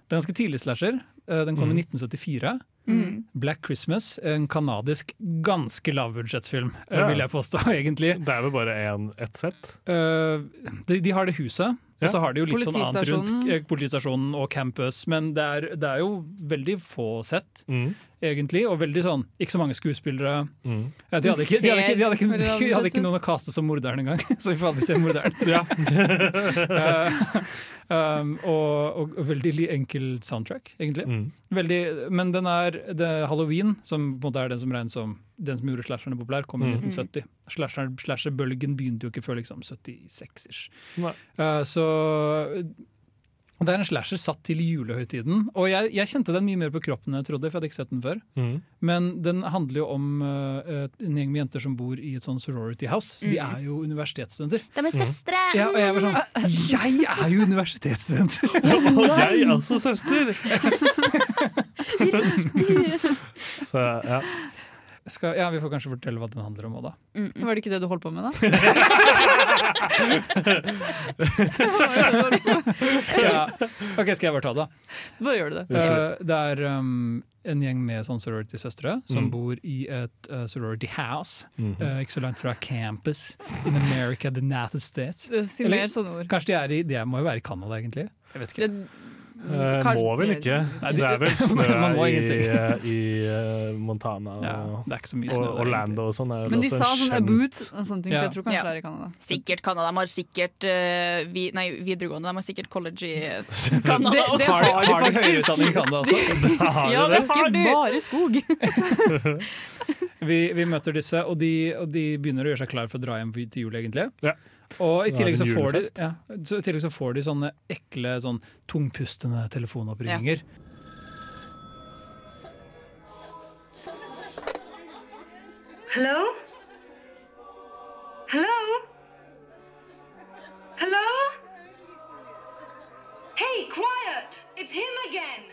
Det er ganske tidlig slasher. Eh, Den kom i 1974. Mm. Black Christmas, en kanadisk ganske lavbudsjettsfilm, eh, Ja. vil jeg påstå, egentlig. Det er vel bare én- ett sett? Eh, de, de har det huset Og så har de jo litt sånn annet rundt Politistasjonen. og campus, men det er, det er jo veldig få sett, Mm. egentlig. Og veldig sånn Ikke så mange skuespillere. Mm. Ja, de, hadde ikke, de, hadde ikke, de, hadde ikke, de hadde ikke noen å kaste som morderen engang, så vi får aldri se morderen. Ja. Eh, um, og, og veldig enkel soundtrack, egentlig. Mm. Veldig, men den er det Halloween, som på en måte er den som regnes som den som gjorde slasherne populær, kom i Mm. 1970. Slasher- Slasher-bølgen begynte jo ikke før liksom 76-ish. Uh, Eh, det er en slasher satt til julehøytiden. Og jeg, jeg kjente den mye mer på kroppen enn jeg trodde, for jeg hadde ikke sett den før. Mm. Men den handler jo om uh, en gjeng med jenter som bor i et sånn sorority house. Så de Mm. er jo universitetsstudenter. De er søstre! Ja, og jeg var sånn Jeg er jo universitetsstudent! Og jeg er også søster! Så ja. Skal, ja, Vi får kanskje fortelle hva den handler om òg, da. Var det ikke det du holdt på med, da? Ja. Ok, skal jeg bare ta det? da? Bare gjør du det. Eh, det er um, en gjeng med sånn sorority-søstre som Mm. bor i et uh, sorority house. Mm -hmm. uh, ikke så langt fra campus in America, the United States. Si Eller- mer sånne ord. Kanskje de er i De må jo være i Canada, egentlig? Jeg vet ikke. Det, Eh, kanskje- må vel ikke. Nei, Det er vel snø Man i, eh, i eh, Montana Ja, og, det er ikke så mye og snø der, Orlando og sånn. Men de sa en sånn about og sånne ting, så jeg tror kanskje Ja. det er i Canada. Sikkert Canada. De har sikkert uh, vi, nei, videregående. De har sikkert college i Canada. Det- det Har har de har de høyere utdanning i Canada også? Har Ja, det er Ikke bare skog. Vi, vi møter disse, og de, og de begynner å gjøre seg klar for å dra hjem til jul, egentlig. Ja. Og i tillegg, så får de, ja, så I tillegg så får de sånne ekle, sånn tungpustende telefonoppringninger. Hello? Hello? Hello? Hey, quiet! It's him again!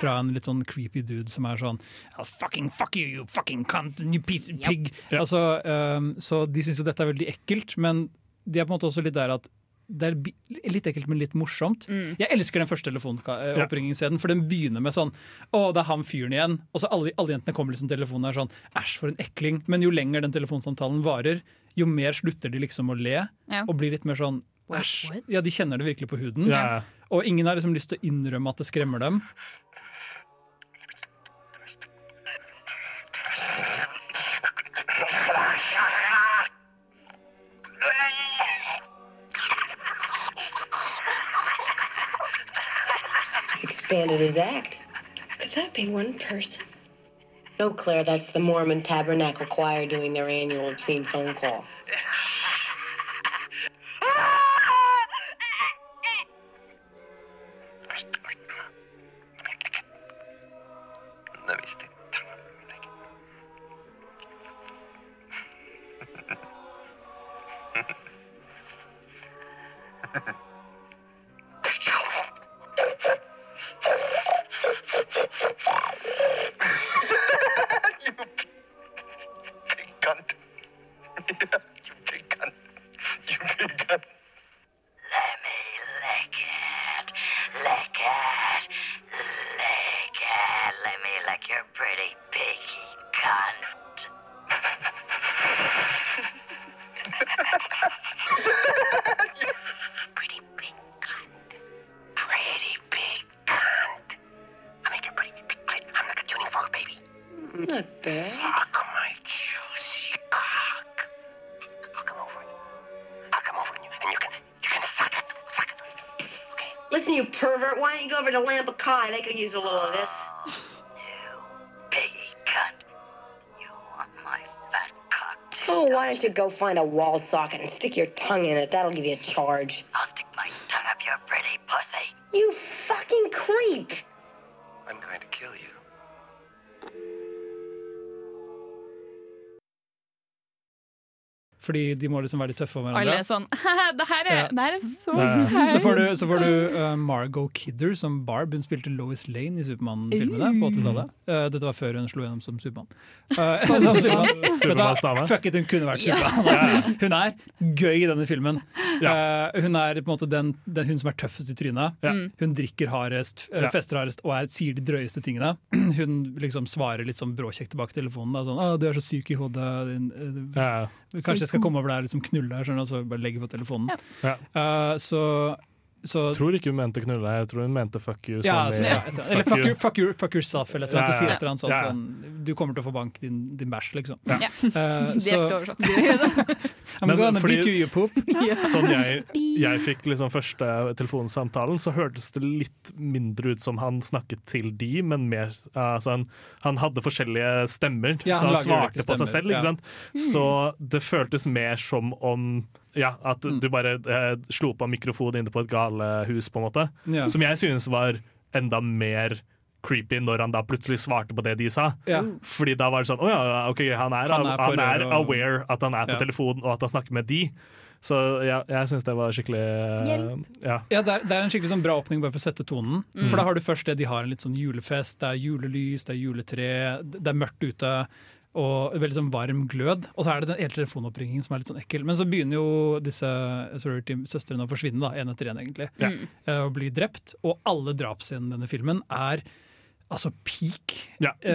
Fra en litt sånn creepy dude som er sånn I'll fucking fuck you, you fucking cunt, you piece of pig. Altså, um, så de syns jo dette er veldig ekkelt, men de er på en måte også litt der at det er litt ekkelt, men litt morsomt. Jeg elsker den første telefonoppringningsscenen, for den begynner med sånn Å, det er han fyren igjen. Og så alle, alle jentene kommer liksom telefonen og er sånn Æsj, for en ekling. Men jo lenger den telefonsamtalen varer, jo mer slutter de liksom å le, Ja. og blir litt mer sånn Æsj. Ja, de kjenner det virkelig på huden. Ja. Og ingen har liksom lyst til å innrømme at det skremmer dem. Expanded his act. Could that be one person? No, Claire, that's the Mormon Tabernacle Choir doing their annual obscene phone call. They could use a little of this. You piggy cunt. You want my fat cock too? Oh, why don't don't you go find a wall socket and stick your tongue in it? That'll give you a charge. Fordi de må liksom være litt tøffe hverandre. Alle er sånn Det her er, Ja. det her er så Ja. Så får du, så får du uh, Margot Kidder som Barb. Hun spilte Lois Lane i Supermann-filmene på 80-tallet. Uh, dette var før hun slo gjennom som Supermann. Uh, som Superman. Superman. Fuck it, hun kunne vært Supermann. Hun er gøy i denne filmen. Uh, hun er på en måte den, den hun som er tøffest i trynet. Hun drikker hardest, uh, fester hardest og er, sier de drøyeste tingene. Hun liksom svarer litt sånn bråkjekt tilbake til telefonen. Da, sånn, «Å, 'Du er så syk i hodet'. Din, uh, Ja. Kanskje jeg skal skal komme over der og liksom knulle skjønner du, og så bare legge på telefonen. Ja. Uh, så, så Jeg tror ikke hun mente knulle deg, jeg tror hun mente fuck you. ja, sånn, ja, et, eller fuck, you, fuck, you, fuck yourself, eller et eller annet. Ja, Du sier ja. et eller annet sånt, Ja. sånn Du kommer til å få bank din, din bæsj, liksom. Ja. Eh, så Direkte oversatt. I'm Men gonna fordi- beat you, you poop. Sånn jeg, jeg fikk liksom første telefonsamtalen, så hørtes det litt mindre ut som han snakket til de, men mer altså han, han hadde forskjellige stemmer, Ja, så han han svarte på seg selv. ja. Ikke sant? Så det føltes mer som om ja, at Mm. du bare eh, slo på mikrofonen inne på et galehus, på en måte. Ja. Som jeg synes var enda mer creepy når han da plutselig svarte på det de sa. Ja. Fordi da var det sånn Å ja, ok, han er, Han han er er, røret og- aware at han er på Ja. telefonen og at han snakker med de. Så ja, jeg syns det var skikkelig eh, Ja. Ja, det er, det er en skikkelig sånn bra åpning bare for å sette tonen. Mm. For da har du først det de har en litt sånn julefest, det er julelys, det er juletre, det er mørkt ute. Og veldig sånn varm glød. Og så er det den hele telefonoppringingen som er litt sånn ekkel. Men så begynner jo disse sorority-søstrene å forsvinne, da, én etter én, egentlig. Ja. Uh, Og bli drept. Og alle drapsscenene i denne filmen er altså peak Ja. eh,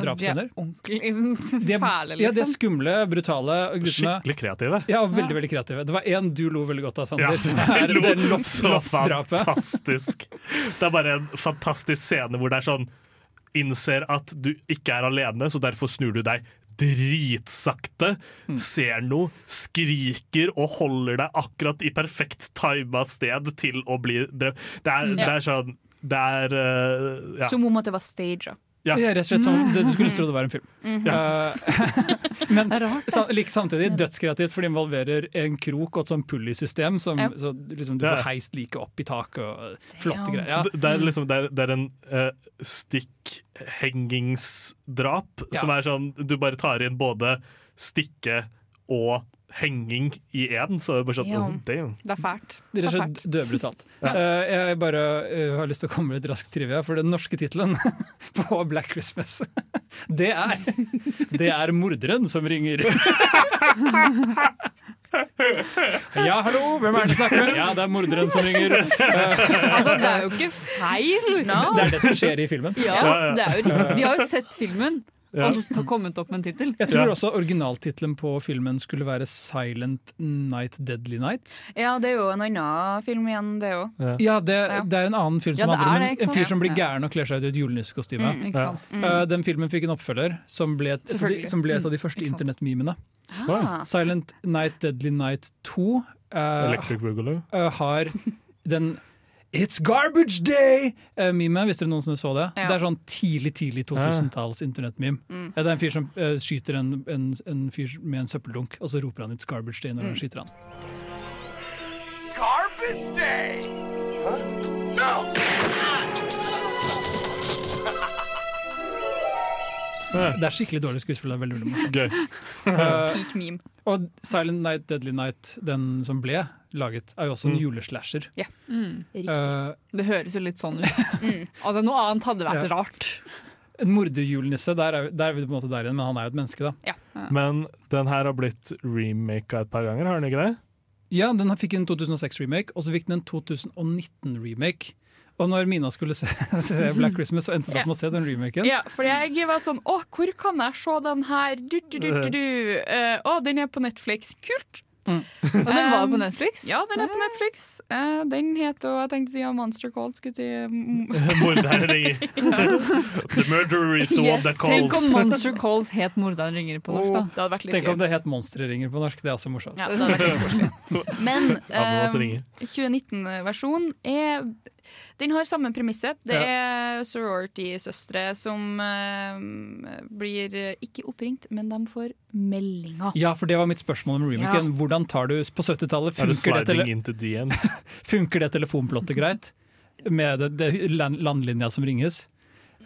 Ja. De er ordentlig fæle, liksom. ja, de er liksom. skumle, brutale. og. Skikkelig kreative. Ja, veldig veldig kreative. Det var én du lo veldig godt av, Sander. Ja, som er jeg lo det loft- så fantastisk. Det er bare en fantastisk scene hvor det er sånn Innser at du ikke er alene, så derfor snur du deg dritsakte, Mm. ser noe, skriker og holder deg akkurat i perfekt tima sted til å bli drept. Det det er sånn Det er uh, ja. Som om at det var staged. Ja. Ja, rett og slett sånn, Du skulle tro det var en film. Mhm. Eh, men er rart. like samtidig dødskreativt, for det involverer en krok og et sånn pulley-system. Som Ja. så liksom, du får heist like opp i taket og flotte greier. Så Ja. det, det er liksom det er, det er en uh, stikkhengingsdrap Ja. som er sånn Du bare tar inn både stikke og henging i én, så det er bare sånn oh, damn. Det er fælt. Det er Det slett dødbrutalt. Ja. uh, jeg bare uh, har lyst til å komme med litt raskt trivia, for den norske tittelen på Black Christmas, det er Det er morderen som ringer. Ja, hallo, hvem er det som snakker med? Ja, det er morderen som ringer. Altså, det er jo ikke feil! No. Det er det som skjer i filmen. Ja. det er jo riktig. De har jo sett filmen, Ja. og kommet opp med en tittel. Jeg tror Ja. også originaltittelen på filmen skulle være 'Silent Night Deadly Night'. Ja, det er jo en annen film igjen, det òg. Ja, det, Ja. det er en annen film Ja, som handler om en, en fyr som blir gæren og kler seg ut i et julenissekostyme. Mm, Ja. sant? Eh, den filmen fikk en oppfølger som ble et, et, av de- som ble et av de første mm, internettmimene. Ah. Silent Night Deadly Night 2 uh, Electric eh, har den It's garbage day-meme, hvis dere noensinne så det. Ja. Det er sånn tidlig tidlig 2000-talls internettmeme. Mm. Ja, Det er en fyr som uh, skyter en, en, en fyr med en søppeldunk, og så roper han 'It's garbage day' når Mm. han skyter han. Garbage day! Huh? No! Det er skikkelig dårlig skuespill. Det er veldig, veldig morsomt. Gøy. Eh, Peak meme. og Silent Night Deadly Night, den som ble laget, er jo også en Mm. juleslasher. Mm. Riktig. Eh, Det høres jo litt sånn ut. Mm. Altså, noe annet hadde vært Ja. rart. en morderjulenisse, der er, der er vi på en måte der igjen, men han er jo et menneske, da. Men den her har blitt remaka et par ganger, har den ikke det? Ja, den fikk en 2006-remake, og så fikk den en 2019-remake. Og når Mina skulle se, se Black Christmas, så endte hun opp med å se den remaken. Ja, for jeg var sånn Å, hvor kan jeg se den her? Du, du, du, du, du. Eh, å, den er på Netflix. Kult! Og den var Um, på Netflix. Ja, den er på Netflix. Uh, den heter og Jeg tenkte å si ja, Monster Calls. Skulle si mm, Morderen ringer. The murderer is the one that calls. Tenk om Monster Calls het 'Morderen ringer' på norsk, da. Det hadde vært litt Tenk gøy. om det het Monsterringer på norsk, det er også morsomt. Ja, det hadde vært. Men Ananas eh, 2019-versjonen er Den har samme premisset. Det er sorority-søstre som eh, blir ikke oppringt, men de får meldinger. Ja, for det var mitt spørsmål om remaken. Hvordan tar du På 70-tallet Er funker, det tele funker det telefonplottet greit? Med det, det landlinja som ringes?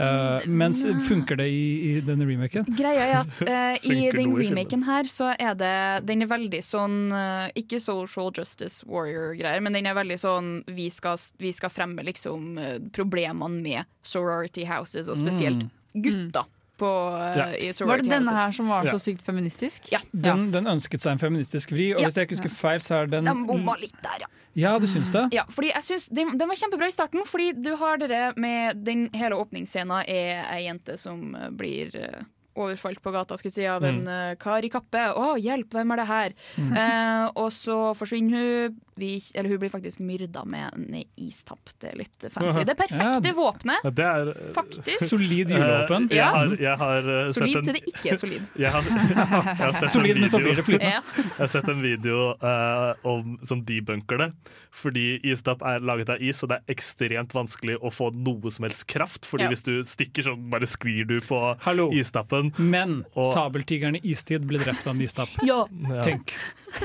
Uh, mens funker det i, i denne remaken? Greia er at uh, i den remaken her, så er det Den er veldig sånn uh, Ikke social justice warrior-greier, men den er veldig sånn Vi skal, vi skal fremme liksom problemene med sorority houses, og spesielt gutter på, eh, Ja. i Var det denne her som var Ja. så sykt feministisk? Ja. Den, den ønsket seg en feministisk vri, og Ja. hvis jeg ikke husker feil, så er den Den bomma litt der, ja. Ja, du syns det? Ja, fordi jeg syns den, den var kjempebra i starten, fordi du har dere med den hele åpningsscenen er ei jente som blir eh, overfalt på gata skulle si, av en mm. kar i kappe. Å, hjelp, hvem er det her? Eh, og så forsvinner hun. Vi, eller hun blir faktisk myrda med en istapp. Det er litt fancy. Det perfekte Ja. våpnet, Det er faktisk. Solid julevåpen. Uh, Jeg har, jeg har eh, sett Solid en til det ikke er solid. jeg har, jeg har sett Solid, en men så blir video, det flytende. Ja. jeg har sett en video uh, om, som debunker det. Fordi istapp er laget av is, og det er ekstremt vanskelig å få noe som helst kraft. Fordi Ja. hvis du stikker, så bare skvir du på Hallo. istappen. Men Og- sabeltigeren i istid ble drept av en istapp. Ja. Ja. Tenk.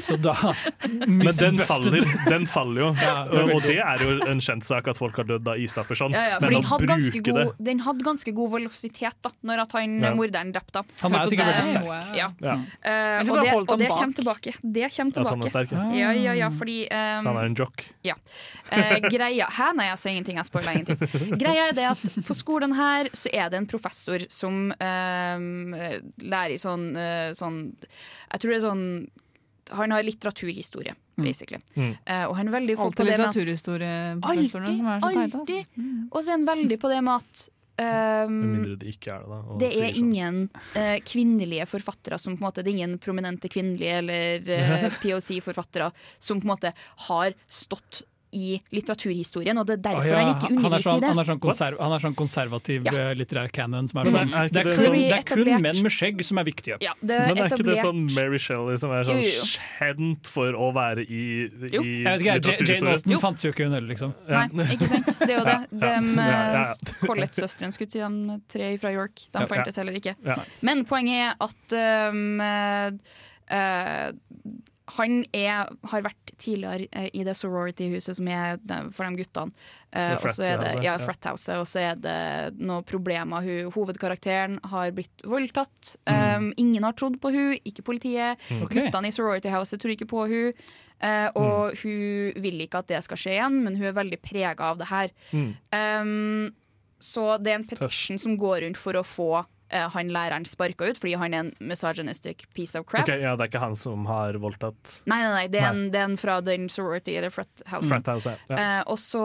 Så da Men den faller, den faller jo. Ja, det og det er jo en kjent sak at folk har dødd av istapper sånn. Ja, ja, for Men den å hadde, ganske bruke det den hadde ganske god velositet da Når at han Ja. morderen drepte. Han er sikkert veldig sterk. Ja. ja, Uh, og det, og det kommer tilbake. Det kommer At han er tilbake. sterk. Ja. Ja, ja, ja, fordi um, Han er en jock. Eh, greia Hæ, nei, jeg sa ingenting. Jeg spoila ingenting. Greia er det at på skolen her så er det en professor som eh, lærer i sånn, eh, sånn Jeg tror det er sånn Han har litteraturhistorie, basically. Mm. Uh, og han er veldig på det med at litteraturhistorieprofessorene som er så teite. alltid. Mm. Og så er han veldig på det med at Med um, mindre det ikke er det. da. det er sånn. ingen uh, kvinnelige forfattere som på en måte, Det er ingen prominente kvinnelige eller uh, POC-forfattere som på en måte har stått i litteraturhistorien, og det er derfor derfor ja. han ikke han, er underviser sånn, i det. han, er sånn konserv, han er sånn konservativ Ja. eh, litterær canon som er sånn er Det er, det kun, sånn- det er kun etablert- menn med skjegg som er viktige. Ja, det Men er er ikke det sånn Mary Shelley som er sånn Jo, jo, jo. kjent for å være i, Jo. i Jeg vet ikke, jeg, Jane? Austen fantes jo ikke hun heller, liksom. Nei, ikke sant? Det er jo det. De Ja, ja, ja. Collett-søstrene skulle si de tre fra York. De Ja, fantes heller ikke. Ja. Men poenget er at um, uh, eh, han er, har vært tidligere eh, i det sorority-huset som er for de guttene. Eh, og så er det ja, frat-houset, og så er det noen problemer. Hun, hovedkarakteren har blitt voldtatt. Um, ingen har trodd på hun, ikke politiet. Okay. Guttene i sorority-houset tror ikke på hun Uh, og hun vil ikke at det skal skje igjen, men hun er veldig prega av det her. Mm. Um, så det er en petition som går rundt for å få han læreren sparka ut, fordi han er en misogynistic piece of crap. Okay, ja, Det er ikke han som har voldtatt Nei, nei, nei, det er, Nei. En, det er en fra den sorority eller frat house. Frat House. Ja. Eh, og så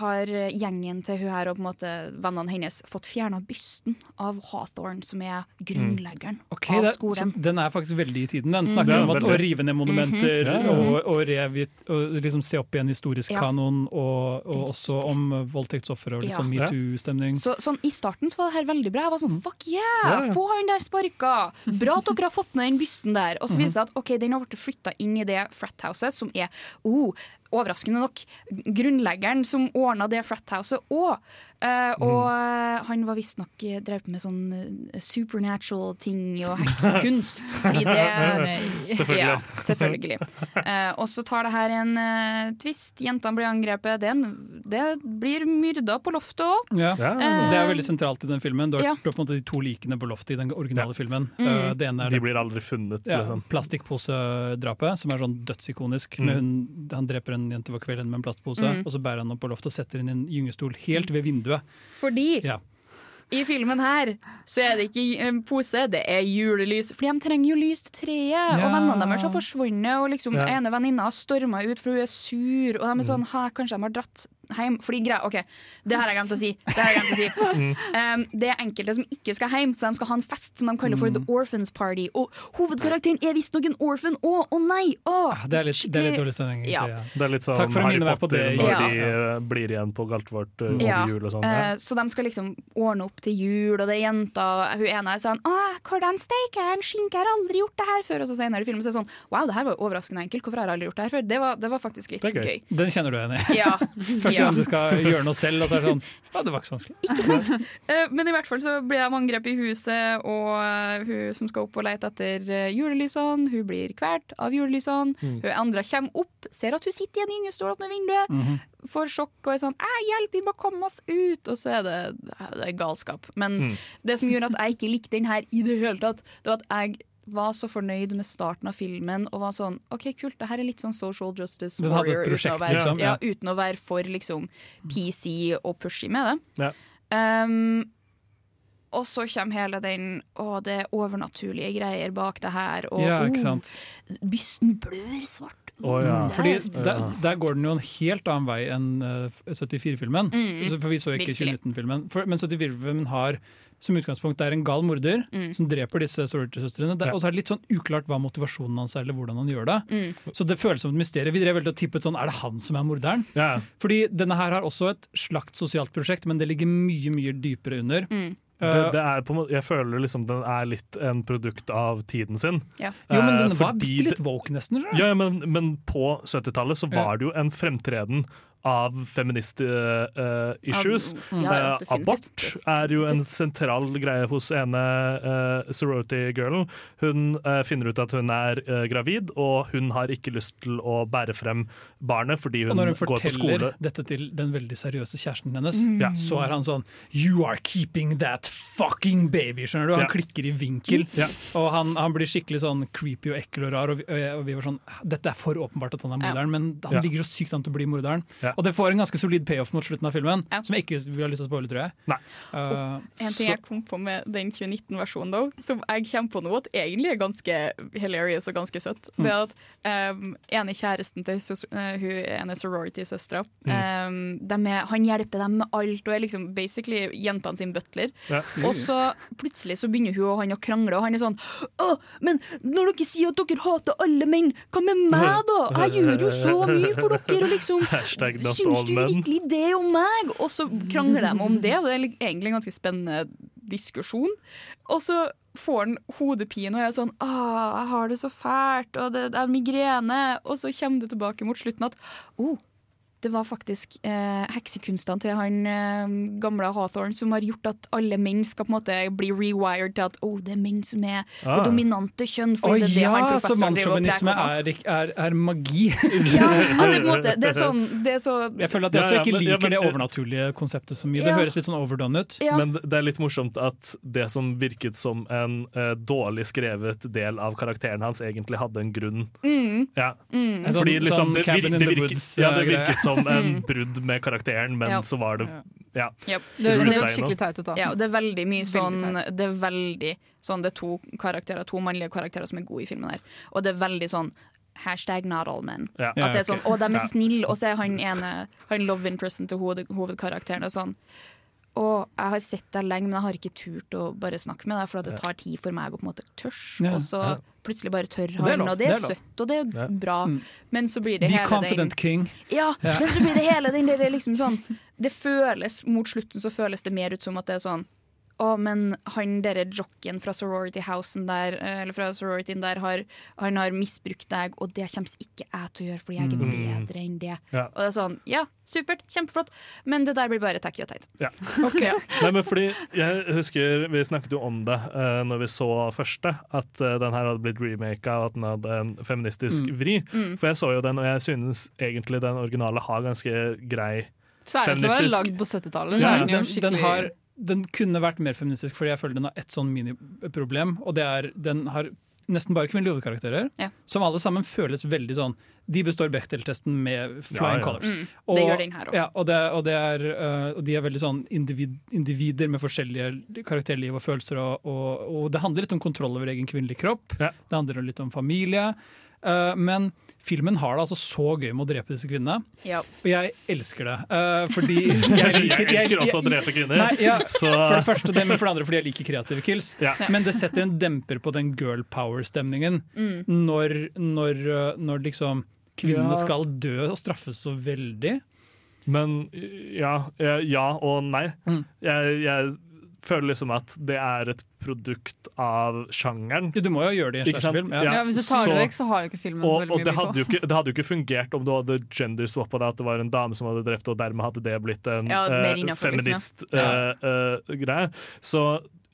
har gjengen til hun her og på en måte vennene hennes fått fjerna bysten av Hawthorne, som er grunnleggeren Ok, av det, skolen. så den er faktisk veldig i tiden. Den snakker snakker om at, å rive ned monumenter mm ja. og, og, revi, og liksom se opp i en historisk Ja. kanon, og, og også om voldtektsofre og litt Ja. sånn metoo-stemning. Så sånn, I starten så var det her veldig bra. Jeg var sånn, fuck yeah, Ja, ja. få han der sparka! Bra at dere har fått ned den bysten der. Og så Mhm. viser det seg at ok, den har blitt flytta inn i det frat-houset, som er oh, overraskende nok grunnleggeren som ordna det frat-houset òg. Eh, Mhm. og mm. han var visstnok uh, drevet med sånn eh, supernatural ting og heksekunst. Fordi det Selvfølgelig. Ja, selvfølgelig. Uh, og så tar det her en uh, twist. Jentene blir angrepet. Det, en, det blir myrda på loftet òg. Ja. Eh, Det er veldig sentralt i den filmen. Du har, Ja. du har på en måte de to likene på loftet i den originale filmen. Mm. Uh, det ene er De blir aldri funnet, ja, liksom. plastikkposedrapet, som er sånn dødsikonisk. Mm. Hun, han dreper en jente for kvelden med en plastpose, Mm. og så bærer han opp på loftet og setter inn en gyngestol helt ved vinduet. Fordi Ja. i filmen her så er det ikke en pose, det er julelys. Fordi de trenger jo lys til treet. Og vennene deres har forsvunnet, og liksom Ja. ene venninna har storma ut for hun er sur. Og de er sånn Hæ, kanskje de har dratt hjem? Fordi greia OK, det har jeg glemt å si. Det har jeg glemt å si. Um, det er enkelte som ikke skal hjem, så de skal ha en fest som de kaller for The Orphans Party. Og hovedkarakteren er visstnok en orphan. Å, å nei! Å, Ah, Det er litt, det er litt dårlig stemning. Ja. Ja. Det er litt sånn Harry Potter når Ja. de uh, blir igjen på Galtvort uh, over Ja, jul og sånn. Uh, Ja. så de skal liksom ordne opp til jul, og det er jenta Hun ene er sånn 'Å, hvordan steiker jeg en skinke? Jeg har aldri gjort det her før.' Og så senere i filmen så er det sånn 'Wow, det her var overraskende enkelt. Hvorfor har jeg aldri gjort det her før?' Det var, det var faktisk litt Det gøy. gøy. Den kjenner du igjen i. Ja. Ja. gang du skal gjøre noe selv, og så er det sånn Ja, det var ikke så vanskelig. Eh, Men i hvert fall så blir de angrepet i huset, og eh, hun som skal opp og lete etter eh, julelysene, hun blir kvalt av julelysene. Mm. Hun andre kommer opp, ser at hun sitter i en gyngestol med vinduet, Mhm. får sjokk og er sånn hjelp, vi må komme oss ut!' Og så er det, det er galskap. Men Mm. det som gjorde at jeg ikke likte den her i det hele tatt, det var at jeg var så fornøyd med starten av filmen og var sånn OK, kult, det her er litt sånn social justice Warrior hadde et warrior uten å, være, liksom, ja, ja. uten å være for liksom PC og pushy med det. Ja. Um, og så kommer hele den Å, det er overnaturlige greier bak det her. Og Ja, ikke oh, bysten blør svart. Å ja. Fordi Det er spennende. der, der går den jo en helt annen vei enn uh, 74-filmen. Mm, For vi så ikke virkelig. 2019-filmen. Men 74-filmen har som utgangspunkt det er en gal morder Mm. som dreper disse sorority-søstrene. Ja. Og så er det litt sånn uklart hva motivasjonen hans er, eller hvordan han gjør det. Mm. Så det føles som et mysterium. Vi drev veldig og tippet sånn, er det han som er morderen? Ja. Fordi denne her har også et slakt sosialt prosjekt, men det ligger mye, mye dypere under. Mm. Det, Eh, det er på jeg føler liksom den er litt en produkt av tiden sin. Ja. jo, men Eh, den var bitte litt woke, nesten. Ja, ja, men, men på 70-tallet så var det jo en fremtreden av feminist-issues. Uh, ja, definitivt. abort er jo en sentral greie hos ene uh, sorority-girlen. Hun eh, finner ut at hun er eh, gravid, og hun har ikke lyst til å bære frem barnet fordi Og hun, når hun går på forteller dette til den veldig seriøse kjæresten hennes, Ja. så er han sånn You are keeping that fucking baby! Skjønner du? Han Ja. klikker i vinkel. Ja. Og han, han blir skikkelig sånn creepy og ekkel og rar. Og vi, og vi var sånn Dette er for åpenbart at han er morderen, men han Ja. ligger så sykt an til å bli morderen. Ja. Og det får en ganske solid payoff mot slutten av filmen, Ja. som jeg ikke vil ha lyst til å spoile, tror jeg. Nei. Uh, En ting så- jeg kom på med den 2019-versjonen, da, som jeg kommer på nå at egentlig er ganske hilarious og ganske søtt, det er at um, ene kjæresten til hun ene sorority-søstera um, er- Han hjelper dem med alt og er liksom basically jentene sin butler. Ja. Og så plutselig så begynner hun og han å krangle, og han er sånn Å, men når dere sier at dere hater alle menn, hva med meg, da? Jeg gjør jo så mye for dere, og liksom Syns du virkelig det om meg? Og så krangler de om det, og det er egentlig en ganske spennende diskusjon. Og så får han hodepine og er sånn Å, jeg har det så fælt, og det, det er migrene. Og så kommer det tilbake mot slutten at oh, det var faktisk eh, heksekunstene til han eh, gamle Hawthorne som har gjort at alle menn skal på en måte bli rewired til at oh, det er menn som er Ah. det dominante kjønn. Å oh, det det ja, så mannssjåvinisme er, er, er magi. Ja, at det, på en måte, det er sånn det er så, Jeg føler at jeg Ja, også ja, ikke men- ja, liker men- det overnaturlige konseptet så mye. Det høres litt sånn overdone ut. ja. Men det er litt morsomt at det som virket som en eh, dårlig skrevet del av karakteren hans, egentlig hadde en grunn. Mm. Ja. Mm. Fordi sånn- liksom, sånn det, Cabin vir, det, the virket, Woods, ja, det eh, virket som en brudd med karakteren, men Ja. så var det Ja. ja. Det høres skikkelig teit ut, da. Ja, det er veldig mye sånn. Det er veldig sånn Det er to karakterer, to mannlige karakterer som er gode i filmen her. Og det er veldig sånn Hashtag not all men. Ja. At det er sånn. Å, de er snille, og så er han ene Han love interesten til hoved, hovedkarakteren og sånn. Og jeg har sett deg lenge, men jeg har ikke turt å bare snakke med deg, for det tar tid for meg å på en måte tørs. Ja, Og så ja. plutselig bare tør han, og det er søtt, og det er Ja. bra. Men så blir det Be hele confident, den king. Ja, Ja. men så blir det hele den der liksom sånn Det føles, mot slutten så føles det mer ut som at det er sånn å, men han derre jocken fra sorority housen der, eh, eller fra sororityen der, har, han har misbrukt deg, og det kommer ikke jeg til å gjøre, fordi jeg er Mm. bedre enn det. Ja. Og det er sånn, ja, supert, kjempeflott, men det der blir bare tacky og teit. Ja. Okay, ja. Nei, men fordi Jeg husker vi snakket jo om det uh, når vi så første, at uh, den her hadde blitt remaka, og at den hadde en feministisk vri. For jeg så jo den, og jeg synes egentlig den originale har ganske grei Særlig for den være lagd på 70-tallet. så Ja, den den, den, har, den kunne vært mer feministisk, fordi jeg føler den har ett sånn miniproblem. Og det er den har nesten bare kvinnelige hovedkarakterer, Ja. som alle sammen føles veldig sånn De består Bechdel-testen med flying Ja, ja. colors. Mm, det gjør den her også. Ja, og, det, og, det er, øh, og de er veldig sånn individ, individer med forskjellige karakterliv og følelser. Og, og, og det handler litt om kontroll over egen kvinnelig kropp. Ja. Det handler litt om familie. Uh, men filmen har det altså så gøy med å drepe disse kvinnene, Ja. og jeg elsker det. Uh, fordi jeg liker Jeg elsker også å drepe kvinner. Nei, ja, Så for det første det, men for det andre fordi jeg liker kreative kills. ja. Men det setter en demper på den girl power-stemningen Mm. når, når, uh, når liksom kvinnene Ja. skal dø og straffes så veldig. Men ja, ja, ja og nei. Mm. Jeg, jeg føler liksom at det er et produkt av sjangeren. Ja, du må jo gjøre det i en slags film. Ja. Ja. Ja, hvis du tar det vekk, så har jo ikke filmen så Og, veldig og mye det, å by hadde ikke, det hadde jo ikke fungert om du hadde gender-swappa det, at det var en dame som hadde drept, og dermed hadde det blitt en Ja, uh, eh, innenfor, liksom, ja. feminist-greie. Så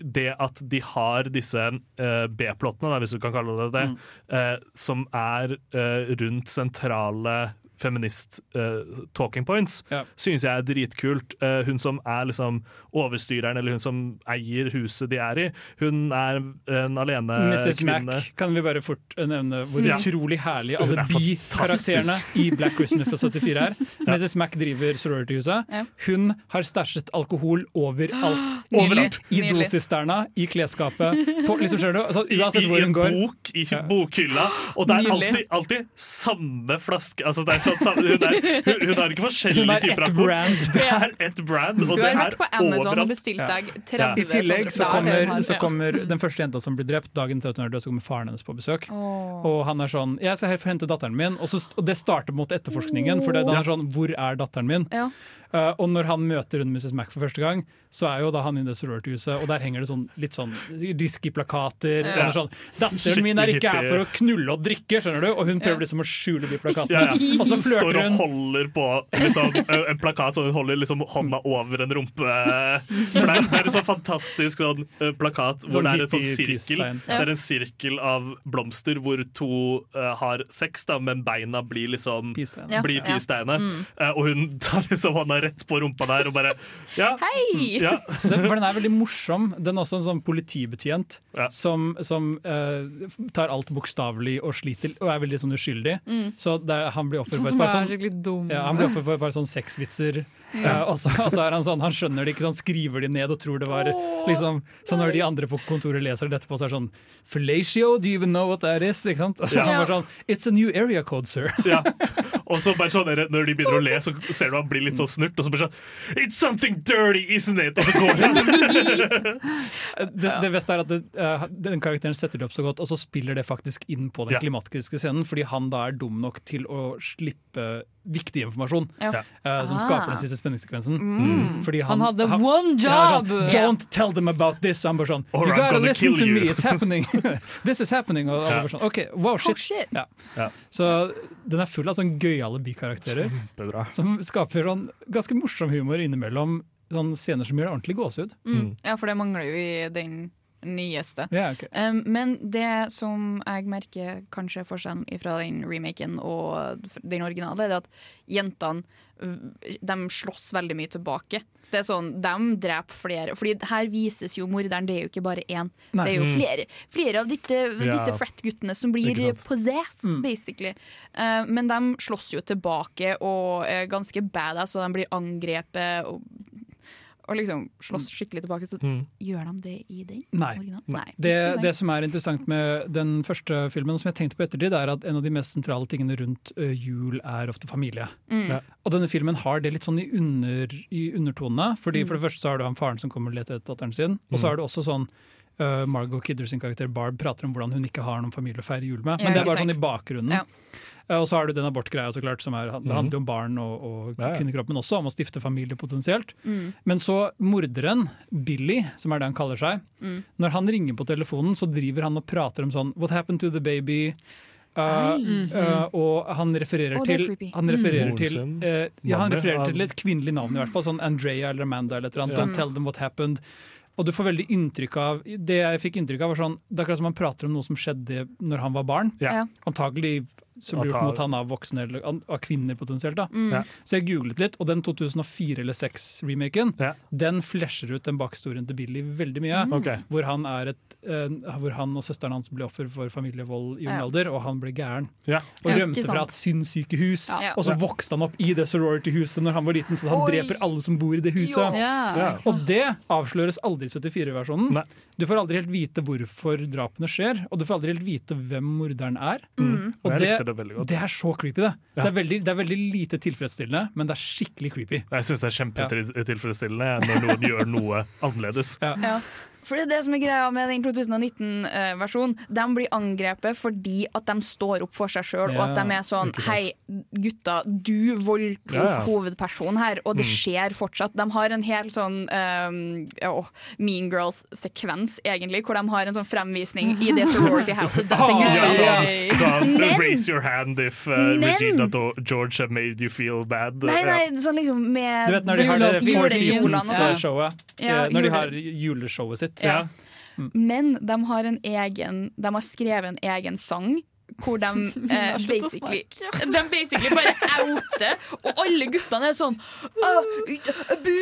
det at de har disse uh, B-plottene, hvis du kan kalle det det, Mm. uh, som er uh, rundt sentrale feminist-talking points, Ja. synes jeg er dritkult. Uh, hun som er liksom overstyreren, eller hun som eier huset de er i, hun er en alene Mrs. kvinne. Mac kan vi bare fort eh, nevne hvor Ja. utrolig herlig alle er bi-karakterene i Black Christmas fra 74 er. Ja. Mrs. Mac driver sorority-huset. Ja. Hun har stæsjet alkohol overalt. I, Overalt. I dosisterna, i klesskapet. På, liksom, skjønner du? Altså, I, uansett i hvor hun en går. bok i bokhylla, og det er alltid, alltid samme flaske. Altså, det er sånn, samme- hun, er, hun, hun har ikke forskjellige er typer av brand. Det er ett brand, og hun det har er vært på Amazon og bestilt seg Ja. 30 I tillegg så kommer, så kommer den første jenta som blir drept, dagen etter at hun er død, så kommer faren hennes på besøk. Og han er sånn 'Jeg skal hente datteren min', og, så, og det starter mot etterforskningen. For det, han er sånn 'Hvor er datteren min?' Ja. Uh, og når han møter hun Mrs. Mac for første gang, så er jo da han i det sorority-huset, og der henger det sånn, litt sånn risky-plakater. og er sånn 'Datteren min er ikke her for å knulle og drikke', skjønner du? Og hun prøver liksom å skjule de plakatene. Ja, ja. Og så Hun står og holder på liksom, en plakat, så hun holder liksom hånda over en rumpe. For det er, det er en sånn fantastisk sånn, plakat hvor Sånn det er en sånn sirkel. Det er en sirkel av blomster hvor to uh, har sex, da, men beina blir liksom. Ja. blir peace-tegnet. Eh, og hun tar liksom hånda rett på rumpa der og bare Ja. Hei! Ja. Den, for den er veldig morsom. Den er også en sånn politibetjent Ja. som, som uh, tar alt bokstavelig og sliter, og er veldig sånn uskyldig. Så der, han blir offer for et par sånn. Ja, han blir offer for et par sånn sexvitser. Eh, og, så, og så er han sånn, han skjønner det ikke, sånn, han skriver de ned og tror det var liksom Så når de andre på kontoret leser det etterpå, så er det sånn Fellatio, do you even know what that is? Ikke sant? Så han bare sånn It's a new area code, sir. Ja. Og så bare sånn, Når de begynner å le, så ser du han blir litt sånn snurt. Og så bare sånn It's something dirty, isn't it? Og så går han. Det, det beste er at det, eh, den karakteren setter det opp så godt, og så spiller det faktisk inn på den Ja. klimatiske scenen, fordi han da er dum nok til å slippe viktig informasjon, Ja. uh, som Ah. skaper den siste spenningssekvensen. Mm. Fordi Han han hadde one Ja, job! sånn, Don't tell them about this. Han bare sånn Or You I'm gotta listen to you." me, it's happening. This is happening. Og alle bare sånn, ok, wow, Oh, shit. shit. Ja. Ja. Så den er full av sånn gøyale bikarakterer Kjempebra. som skaper sånn ganske morsom humor innimellom. Sånn scener som gjør ordentlig gåsehud. Mm. Ja, for det mangler jo i den nyeste. Ja, okay. Um, men det som jeg merker kanskje forskjellen fra den remaken og den originale, er at jentene de slåss veldig mye tilbake. Det er sånn, De dreper flere. Fordi her vises jo morderen, det er jo ikke bare én. Nei. Det er jo Mm. flere, flere av disse, disse frat-guttene som blir possessed, Mm. basically. Uh, men de slåss jo tilbake og er ganske badass, og de blir angrepet. Og, og liksom slåss skikkelig tilbake. Så Mm. gjør de det i den? Nei. Nei. Nei. Det, det som er interessant med den første filmen, som jeg tenkte på ettertid, er at en av de mest sentrale tingene rundt jul er ofte familie. Mm. Ja. Og denne filmen har det litt sånn i, under, i undertonene. fordi For det første så har du han faren som kommer og leter etter datteren sin. Og så Mm. har du også sånn ø, Margot Kidder sin karakter Barb prater om hvordan hun ikke har noen familie å feire jul med. Ja, Men det er bare sant. sånn i bakgrunnen. Ja. Uh, Og så har du den abortgreia, så klart, som er, det Mhm. handler jo om barn og, og Ja, ja. kvinnekroppen også, om å stifte familie potensielt. Mm. Men så morderen, Billy, som er det han kaller seg, Mm. når han ringer på telefonen, så driver han og prater om sånn What happened to the baby? Uh, uh, og han refererer oh, til, han refererer mm. til uh, eh, ja, han refererer til et kvinnelig navn, i hvert fall. Sånn Andrea eller Amanda eller et eller annet. Yeah. Don't tell them what happened. Og du får veldig inntrykk av Det jeg fikk inntrykk av, var sånn Det er akkurat som han prater om noe som skjedde når han var barn. Ja. Antagelig som blir gjort mot han av voksne eller av kvinner potensielt. da Mm. Ja. Så jeg googlet litt, og den 2004 eller 2006-remaken Ja. Den flesher ut den bakstorien til Billy veldig mye. Mm. Okay. Hvor, han er et, uh, hvor han og søsteren hans ble offer for familievold i ung Ja. alder, og han ble gæren. Ja. Og Ja, rømte fra et sinnssykehus. Ja. Og så vokste han opp i det sorority-huset når han var liten, så han Oi. dreper alle som bor i det huset. Ja. Ja. Og det avsløres aldri i 74-versjonen. Du får aldri helt vite hvorfor drapene skjer, og du får aldri helt vite hvem morderen er. Mm. Og det- likte det veldig godt. Det er så creepy, det. Ja. Det, er veldig, det er veldig lite tilfredsstillende, men det er skikkelig creepy. Jeg syns det er kjempetilfredsstillende når noen gjør noe annerledes. Ja. For det er det som er greia med den 2019-versjonen. De blir angrepet fordi at de står opp for seg sjøl, og at de er sånn. Hei, gutta, du voldtok Ja, ja. hovedpersonen her, og det Mm. skjer fortsatt. De har en hel sånn um, oh, Mean Girls-sekvens, egentlig, hvor de har en sånn fremvisning i det sorority houset. Ah, Ja, så, Yay. så Men- raise your hand if uh, Men- Regina og George have made you feel bad. Nei, nei, sånn liksom med Du vet når de har det Four sånn. Seasons-showet? Ja, når de har juleshowet sitt. Ja. Men de har en egen De har skrevet en egen sang hvor de eh, basically De basically bare outer, og alle guttene er sånn «Ah, Bu!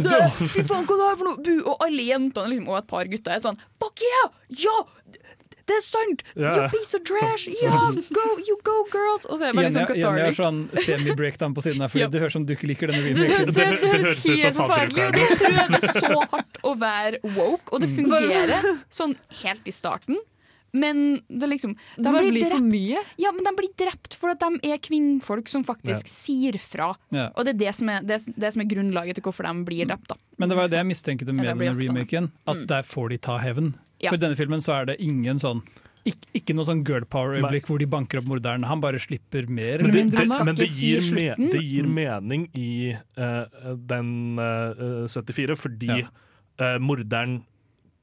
Fy faen, hva er det her for noe? Bu! Og alle jentene liksom, og et par gutter er sånn Fuck yeah! Ja! Det er sant! Ja. You piece of trash! Ja, go, you go, girls! Og så er det bare Jenny, liksom Jenny har sånn semi-breakdown på siden her, fordi Ja. det høres som du ikke liker denne Det, remaken. Det- det, det høres helt forferdelig ut. fadderukene. De prøver så hardt å være woke, og det fungerer sånn helt i starten. Men det liksom Det de det blir, blir for mye. ja, men de blir drept for at de er kvinnfolk som faktisk sier fra. Ja. Og det er det som er, det, det som er grunnlaget til hvorfor de blir drept. Da. Men det var jo det jeg mistenkte med den remaken, at der får de ta hevn. Ja. For i denne filmen så er det ingen sånn ikke, ikke noe sånn girl power-øyeblikk hvor de banker opp morderen. Han bare slipper mer. Eller det, mindre. det, skal men det gir, me, det gir mening i uh, den uh, 74, fordi Ja. uh, morderen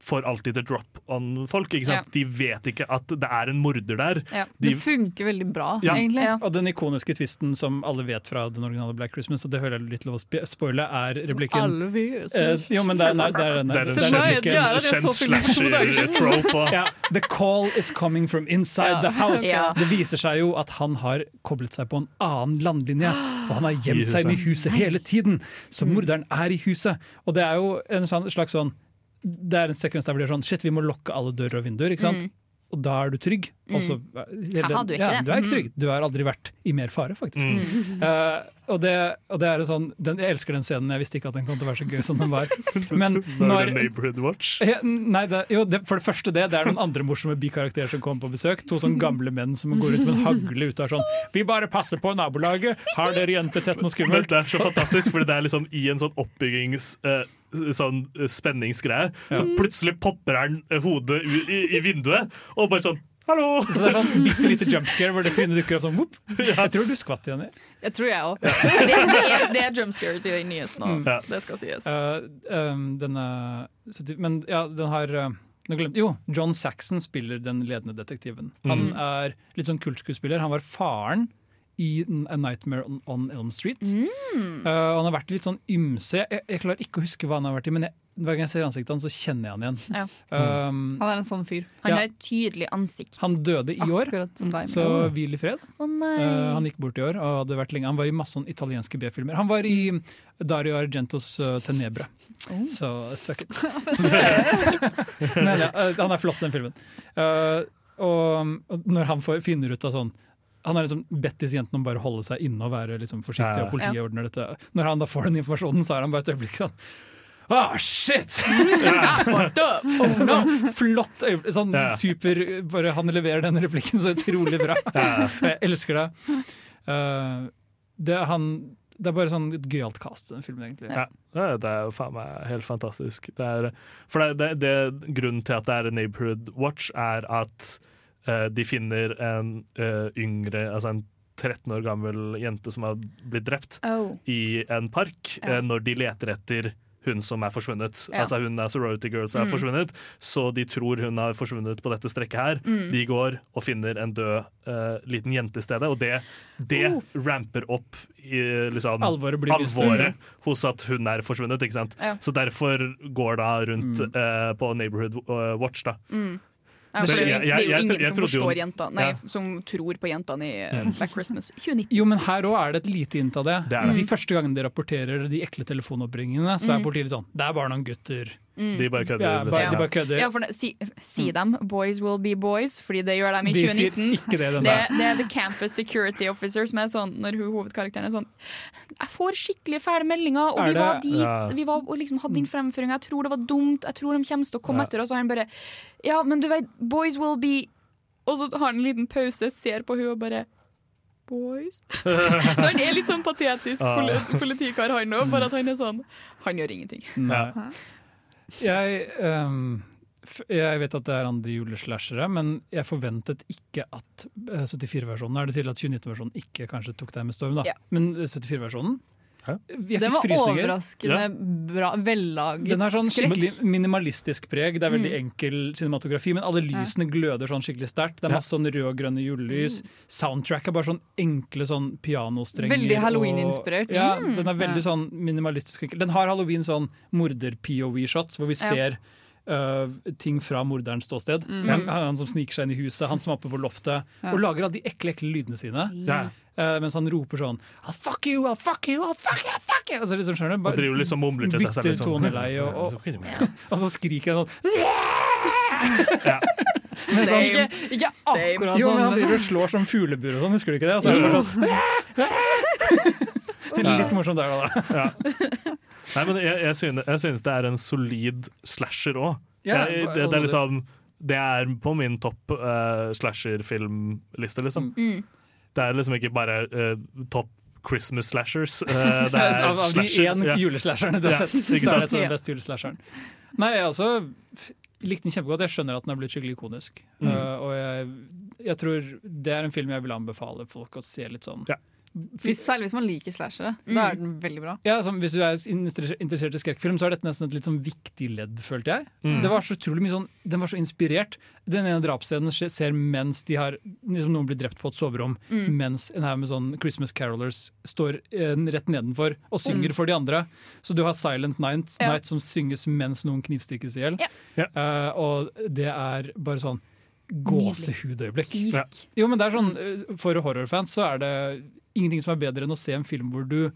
får alltid til drop on folk. Ikke sant? Ja. De vet ikke at det er en morder der. Ja. De, Det funker veldig bra, Ja. egentlig. Ja. Og den ikoniske tvisten som alle vet fra den originale Black Christmas, og det hører jeg litt lov å spoile, er replikken Alle vet eh, Jo, men det er, nei, det er denne. det er en meg, kjent, det er at kjent slasher-trope. ja, The call is coming from inside Ja. the house. Ja. Det viser seg jo at han har koblet seg på en annen landlinje, og han har gjemt seg i huset hele tiden. Så morderen er i huset. Og det er jo en sånn, slags sånn Det er en sekvens der hvor de er sånn Shit, vi må lokke alle dører og vinduer, ikke sant? Og da er du trygg. Også, hele- Haha, du er ikke ja, du er ikke trygg. Du har aldri vært i mer fare, faktisk. Mm. Uh, og, det, og det er sånn den, Jeg elsker den scenen. Jeg visste ikke at den kom til å være så gøy som den var. Men Når det når Neighborhood Watch. Nei, det, jo, det, for det første det, det er noen andre morsomme bikarakterer som kommer på besøk. To sånn gamle menn som går ut med en hagle ut og er sånn Vi bare passer på nabolaget. Har dere jenter sett noe Men skummelt? det er så fantastisk, for det er liksom i en sånn oppbyggings... eh, sånn spenningsgreie. Ja. Så plutselig popper han eh, hodet i, i, i vinduet, og bare sånn Hallo! Så det er sånn bitte lite jumpscare hvor det trynet dukker opp sånn whoop. Jeg tror du skvatt, Jenny. Jeg tror jeg òg. Det, det, er, det er jumpscares i den nyeste nå, Ja. det skal sies. Uh, um, denne, så men ja, den har nå glemte, Jo, John Saxon spiller den ledende detektiven. Han er litt sånn kultskuespiller. Han var faren i A Nightmare on, on Elm Street. Uh, og han har vært litt sånn ymse. Jeg, jeg klarer ikke å huske hva han har vært i, men jeg, hver gang jeg ser ansiktet hans, så kjenner jeg han igjen. Ja. Um, Han er en sånn fyr. Han ja. har et tydelig ansikt. han døde i år, som deg. så hvil i fred. Oh, nei. Uh, han gikk bort i år og hadde vært lenge. Han var i masse sånn italienske B-filmer. Han var i Dario Argentos uh, Tenebre. Så søk. Men ja, uh, han er flott, den filmen. Uh, og, og når han får, finner ut av sånn han har liksom bedt disse jentene om bare å holde seg inne og være liksom forsiktige. Ja. og politiet ordner dette. Når han da får den informasjonen, så er han bare et øyeblikk sånn Ah, shit! Oh, no. Flott øyeblikk. Sånn Ja. super bare Han leverer den replikken så utrolig bra. Jeg elsker det. Uh, det, er han, det er bare sånn et gøyalt cast den filmen, egentlig. Ja, det er- det er jo faen meg helt fantastisk. Det er, for det, det, det, grunnen til at det er en Neighborhood Watch, er at de finner en eh, yngre, altså en 13 år gammel jente som har blitt drept Oh. i en park, Ja. eh, når de leter etter hun som er forsvunnet. Ja. Altså hun er sorority girl som er Mm. forsvunnet, så de tror hun har forsvunnet på dette strekket her. Mm. De går og finner en død uh, liten jente i stedet, og det, det Oh. ramper opp i liksom Alvoret alvoret hos at hun er forsvunnet. ikke sant? Ja. Så derfor går da rundt Mm. uh, på Neighborhood eh, Watch. da. Ja, for det, jeg- det er jo jeg- ingen jeg som forstår jenta Nei, Ja. som tror på jentene i eh, Black Christmas 2019. Jo, men her òg er det et lite hint av det. Det det. De første gangene de rapporterer de ekle telefonoppringingene, så er Mm. politiet litt sånn Det er bare noen gutter. De bare kødder. Ja, bare, de bare kødder. Ja, for si, si dem 'boys will be boys', fordi det gjør dem i de sier 2019. ikke det den Det, der. det er The Campus Security Officer som er sånn når hun, hovedkarakteren er sånn Jeg får skikkelig fæle meldinger, og Er vi det- var dit, Ja. vi var, og liksom hadde din fremføring, jeg tror det var dumt, jeg tror de kommer til å komme Ja. etter oss, og han bare Ja, men du vet, 'boys will be' Og så har han en liten pause, ser på hun og bare Boys? så han er litt sånn patetisk Ah. politikar, han òg, bare at han er sånn Han gjør ingenting. Nei. Jeg, um, jeg vet at det er andre juleslashere, men jeg forventet ikke at eh, 74-versjonen Er det til at 2019-versjonen ikke kanskje tok deg med storm, da? Ja. Men 74-versjonen Hæ? Jeg Den var frysninger. overraskende bra, vellaget Den har sånn skikkelig minimalistisk preg. Det er veldig Mm. enkel cinematografi, men alle lysene gløder sånn skikkelig sterkt. Det er masse sånn rød og grønne julelys. Soundtrack er bare sånn enkle sånn pianostrenger. Veldig Halloween-inspirert. Ja, Mm. den er veldig sånn minimalistisk enkel. Den har halloween sånn morder-POV-shots, hvor vi Ja. Øh, ting fra morderens ståsted. Han, han som sniker seg inn i huset, han som er oppe på loftet og lager alle de ekle ekle lydene sine. Yeah. Uh, mens han roper sånn I'll fuck you, I'll fuck you, I'll fuck you, I'll fuck you! Altså, liksom, skjønner bare, Og driver liksom mumler til seg selv. bytter toneleie, og, og, og så skriker han sånn Ja. Men sånn, Ikke, ikke akkurat jo, men han sånn. driver og slår som fuglebur og sånn, husker du ikke det? Og så er det bare sånn, Litt morsomt der, da. Nei, men jeg, jeg, synes, jeg synes det er en solid slasher òg. Ja, det, det, er liksom Det er på min topp uh, slasher-filmliste, liksom. Mm. Det er liksom ikke bare uh, topp Christmas slashers. Uh, det er av, av de én ja. juleslasherne du har Ja, sett, så er det den beste juleslasheren. Nei, jeg altså likte den kjempegodt. Jeg skjønner at den har blitt skikkelig ikonisk. Mm. Uh, og jeg, jeg tror det er en film jeg vil anbefale folk å se litt sånn. Ja. Hvis, særlig hvis man liker slashere. Da er den veldig bra. Ja, Hvis du er interessert i skrekkfilm, så er dette nesten et litt sånn viktig ledd, følte jeg. Mm. Det var så utrolig mye sånn, Den var så inspirert. Den ene drapsscenen ser mens de har liksom noen blir drept på et soverom, mens en haug med sånn Christmas Carolers står eh, rett nedenfor og synger for de andre. Så du har Silent Night, Ja. Night som synges mens noen knivstikkes i hjel. Ja. Eh, og det er bare sånn gåsehudøyeblikk. Ja. Jo, men det er sånn, eh, For horrorfans så er det ingenting som er bedre enn å se en film hvor du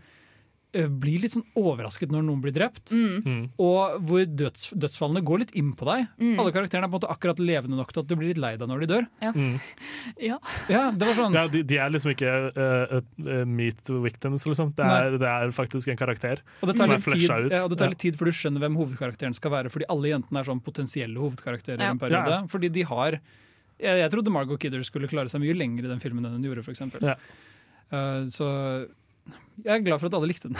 eh, blir litt sånn overrasket når noen blir drept, Mm. og hvor døds, dødsfallene går litt inn på deg. Alle karakterene er på en måte akkurat levende nok til at du blir litt lei deg når de dør. Mm. Ja. Ja, det var sånn Ja, de, de er liksom ikke uh, eh, meet victims, liksom. Det er, det er faktisk en karakter. Og det tar, som er litt flesha ut. ja, og det tar litt tid før du skjønner hvem hovedkarakteren skal være, fordi alle jentene er sånn potensielle hovedkarakterer Ja. i en periode. Ja. Fordi de har jeg, jeg trodde Margot Kidder skulle klare seg mye lenger i den filmen enn hun gjorde, for Ja. Uh, så jeg er glad for at alle likte den.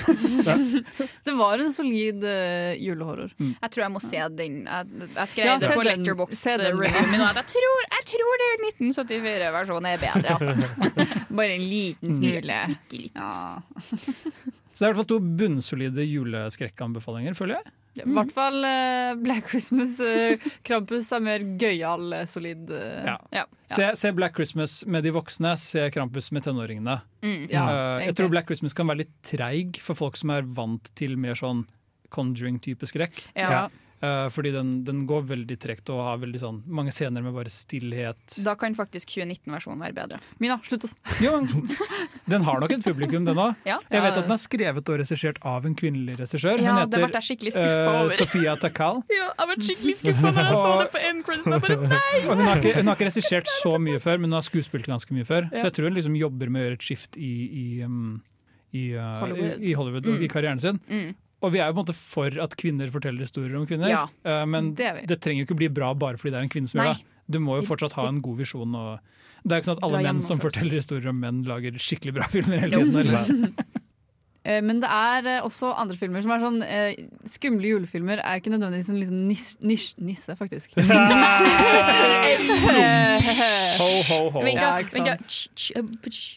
Det var en solid eh, julehorror. Jeg tror jeg må se den. Jeg, jeg skrev Ja, det se på den. Letterboxd Se den. reviewen min. og Jeg tror, jeg tror det 1974-versjonen er bedre, altså. Bare en liten smule. Bitte litt. Ja. Så det er i hvert fall to bunnsolide juleskrekkanbefalinger, føler jeg. I hvert fall uh, Black Christmas. Uh, Krampus er mer gøyal, eh, solid. Uh, Ja. Ja. Se, se Black Christmas med de voksne, se Krampus med tenåringene. Mm. ja, Uh, jeg tror Black Christmas kan være litt treig for folk som er vant til mer sånn Conjuring-type skrekk. Ja. Uh, fordi den, den går veldig tregt og har veldig sånn mange scener med bare stillhet. Da kan faktisk 2019-versjonen være bedre. Mina, slutt å Jo, den har nok et publikum, den òg. Ja. Jeg vet at den er skrevet og regissert av en kvinnelig regissør. Ja, Hun det ble heter jeg uh, over. Sofia Takal. Ja, jeg ble skikkelig skuffa når jeg så det på end credits. Hun, har ikke, hun har ikke regissert så mye før, men hun har skuespilt ganske mye før. Ja. Så jeg tror hun liksom jobber med å gjøre et skift i, i, um, i, uh, Hollywood. i, i Hollywood mm. i karrieren sin. Mm. Og vi er jo på en måte for at kvinner forteller historier om kvinner, Ja, uh, men det det, er trenger jo ikke bli bra bare fordi det er en kvinne som gjør det. Du må jo fortsatt ha en god visjon. Og det er jo ikke sånn at alle menn som forteller historier om menn, lager skikkelig bra filmer hele tiden. Eh, Men det er eh, også andre filmer som er sånn eh, Skumle julefilmer er ikke nødvendigvis en liksom nis, nisj, nisse, faktisk. Ho, ho, ho. Vent, Ja, da. tsk,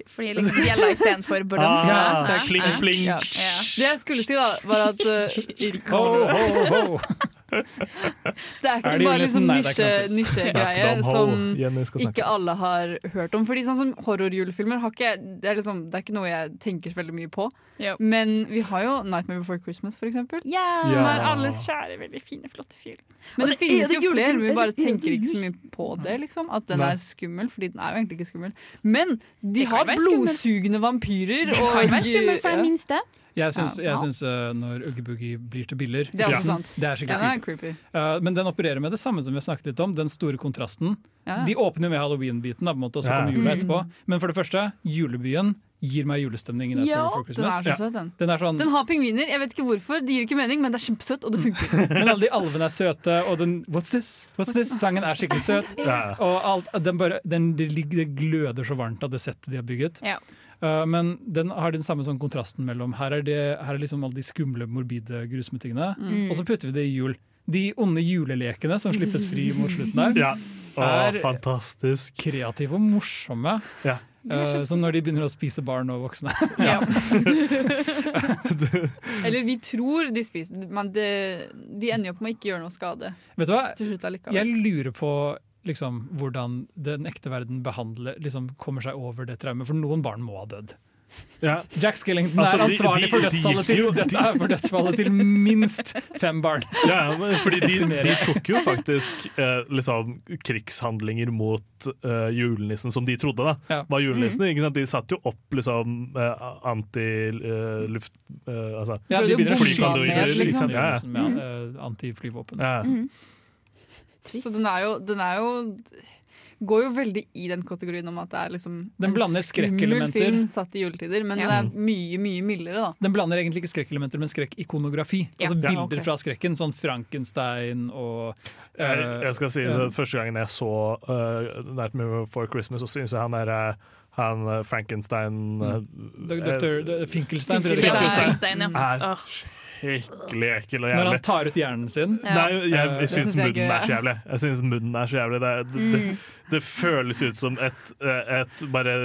Fordi liksom bjella istedenfor blom. Ah, Ja. pling. Ja. Ja. Det jeg skulle si, da, var at uh, Ho, ho, ho. det er ikke Er de bare liksom nisje, nisjegreie som ikke alle har hørt om. Fordi sånn som horrorjulefilmer det, er liksom, det er ikke noe jeg tenker så veldig mye på. Yep. Men vi har jo 'Nightmare Before Christmas', for eksempel. Ja. Som er alles kjære, veldig fine, flotte film. Men det, det er finnes det jo flere, men vi bare er det- er det tenker ikke så mye på det. liksom At den Nei. er skummel, fordi den er jo egentlig ikke skummel. Men de har blodsugende vampyrer. Det og- kan være skummelt for ja. den minste. Jeg syns, Ja. jeg syns uh, når Uggy Boogie blir til biller Det er også Ja. sant. Det er skikkelig Den er creepy. Uh, men den opererer med det samme som vi snakket litt om, den store kontrasten. Ja. De åpner jo med halloween-biten, og så Ja. kommer jula Mm. etterpå. Men for det første, julebyen gir meg julestemning. Ja, den er så søt, den. Den er sånn, Den har pingviner. Jeg vet ikke hvorfor, det gir ikke mening, men det er kjempesøtt, og det funker. men alle de alvene er søte, og den What's this? What's this? Sangen er skikkelig søt. Ja. Og alt, den bare, den, det, det gløder så varmt av det settet de har bygget. Ja. Uh, men den har den samme sånn kontrasten mellom Her er, det, her er liksom alle de skumle, morbide, grusomme tingene, Mm. og så putter vi det i jul. De onde julelekene som slippes fri mot slutten her. Ja. Å, Er- fantastisk. Kreative og morsomme. Ja. Uh, som når de begynner å spise barn og voksne. Ja. Eller vi tror de spiser, men det, de ender jo opp med å ikke gjøre noe skade Vet du hva? til slutt. Jeg lurer på liksom, hvordan den ekte verden behandler liksom, kommer seg over det traumet. For noen barn må ha dødd. Ja. Jack Skillington Altså, er ansvarlig de- for, dødsfallet gikk til, dette er for dødsfallet til minst fem barn. Ja, fordi de, de tok jo faktisk eh, liksom krigshandlinger mot eh, julenissen, som de trodde da Ja. var julenissen. Ikke sant? De satte jo opp liksom anti-luft... altså Ja, de begynner å ned, ned, liksom. Ja, ja. liksom, ja, eh, ja. Så den er jo, den er jo Går jo veldig i den kategorien om at det er liksom Den en skummel film satt i juletider, men Ja. den er mye, mye mildere, da. Den blander egentlig ikke skrekkelementer, men skrekkikonografi. Ja. Altså Ja, bilder fra skrekken, sånn Frankenstein og Jeg, eh, jeg skal si så Første gangen jeg så uh, 'Nightmare Before Christmas', så syns jeg han er eh, han eh, Frankenstein mm. Dr. Finkelstein, Finkelstein, tror jeg det Ja. Finkelstein, ja. er Åh. Skikkelig ekkel og Når han tar ut hjernen sin. Ja. Nei, jeg, jeg, jeg syns munnen er så jævlig. Jeg synes munnen er så jævlig Det, det, det, det føles ut som et, eh, et bare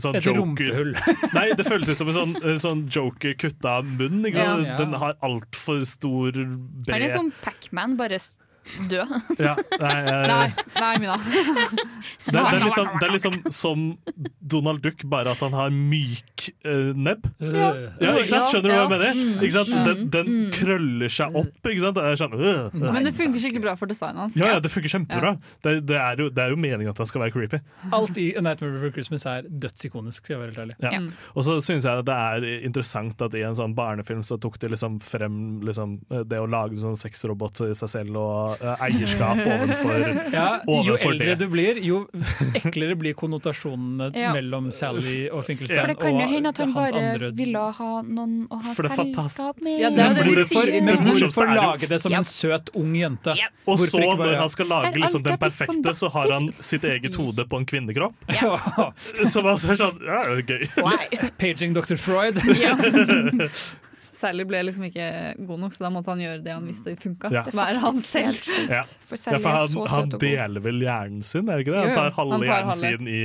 sånn Et joker rumpehull. Nei, det føles ut som en sånn, sånn joker kutta av munnen. Ikke sant? Ja. Den har altfor stor, B. er det Pac-Man, bare død. ja, nei, jeg, Nei, nei Mina. det, det, er liksom, det er liksom som Donald Duck, bare at han har myk uh, nebb. Ja, ikke sant? Skjønner du hva jeg mener? Ikke sant? Den, den krøller seg opp. Ikke sant? Er sånn, øh. Men det funker skikkelig bra for designet hans. ja, ja, det funker kjempebra. Det, det, er jo, det er jo meningen at han skal være creepy. Alt i A Nightmare Before Christmas er dødsikonisk, skal jeg være helt ærlig. Ja. Mm. Og så syns jeg det er interessant at i en sånn barnefilm så tok de liksom frem liksom, det å lage sånn sexrobot i seg selv og eh, eierskap overfor Ja, jo Overfor eldre det. du blir, jo eklere blir konnotasjonene Ja. mellom Sally og Finkelstein For det kan jo hende at han bare andre ville ha noen å ha selskap med. Ja, det er det de Hvorfor- sier Men hvorfor lage det som Ja. en søt, ung jente? Ja. Og Hvorfor så, når han skal lage liksom, den er perfekte, så har han sitt eget hode på en kvinnekropp. Ja. Som altså er sånn Ja, det er gøy. Paging Dr. Freud. Sally ble liksom ikke god nok, så da måtte han gjøre det han visste funka. Ja. Er han selv. Ja. For Ja, for er han, så han søt og god. deler vel hjernen sin, er det ikke det? Han tar halve hjernen sin i,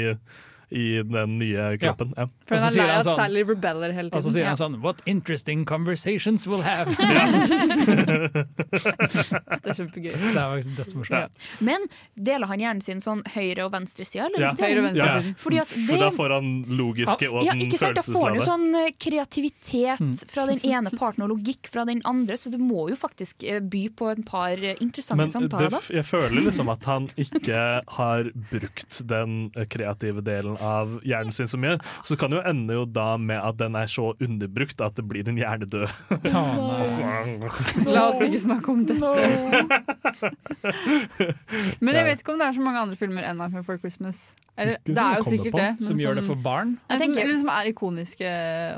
i den nye kroppen. Ja. For hun han er lei av at sånn- Sally rebeller hele tiden. Og så sier han sånn What interesting conversations we'll have. Det er kjempegøy. Det er faktisk dødsmorsomt. Men deler han hjernen sin sånn høyre- og venstresida? eller? Ja. Høyre og venstre Ja. siden. Fordi at For da får han logiske og ja, den sant? Da får han jo sånn eh, kreativitet Mm. fra den ene parten og logikk fra den andre, så det må jo faktisk eh, by på en par eh, interessante Men samtaler. Men jeg føler liksom at han ikke har brukt den kreative delen av hjernen sin så mye. Så kan det jo ende jo da med at den er så underbrukt at det blir en hjernedød. La oss ikke snakke om dette. Men jeg vet ikke om det er så mange andre filmer enn Nightmare Before Christmas. Eller, det er jo sikkert på. det. men Som gjør det for barn. Jeg tenker- eller som er ikoniske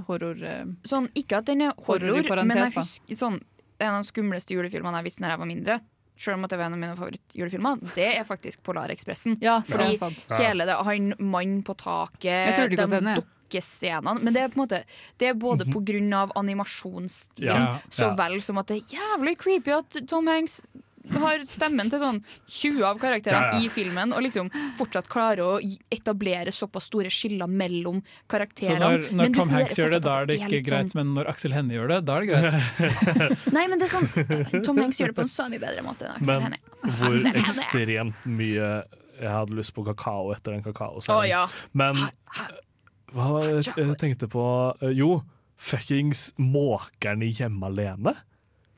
horror... eh, Sånn, ikke at den er Horror horror, men jeg husker sånn, en av de skumleste julefilmene jeg visste da jeg var mindre. Selv om at det var en av mine favorittjulefilmer. Det er faktisk Polarekspressen. Ja, Fordi ja, sant. hele det, han mann på taket, jeg. dukkescenene Men det er på en måte Det er både på grunn av animasjonsstilen Ja, så vel som at det er jævlig creepy at Tom Hanks har stemmen til sånn 20 av karakterene Ja, ja. i filmen, og liksom fortsatt klarer å etablere såpass store skiller mellom Så karakterene. når, når Tom Hanks gjør det, da er det ikke er greit, sånn- men når Aksel Hennie gjør det, da er det greit. Nei, men det er sånn Tom Hanks gjør det på en så mye bedre måte enn Aksel Men Hennie. hvor Aksel ekstremt mye jeg hadde lyst på kakao etter den Å Oh, ja. Men hva var det jeg tenkte på Eh, Jo, fuckings måkerne hjemme alene.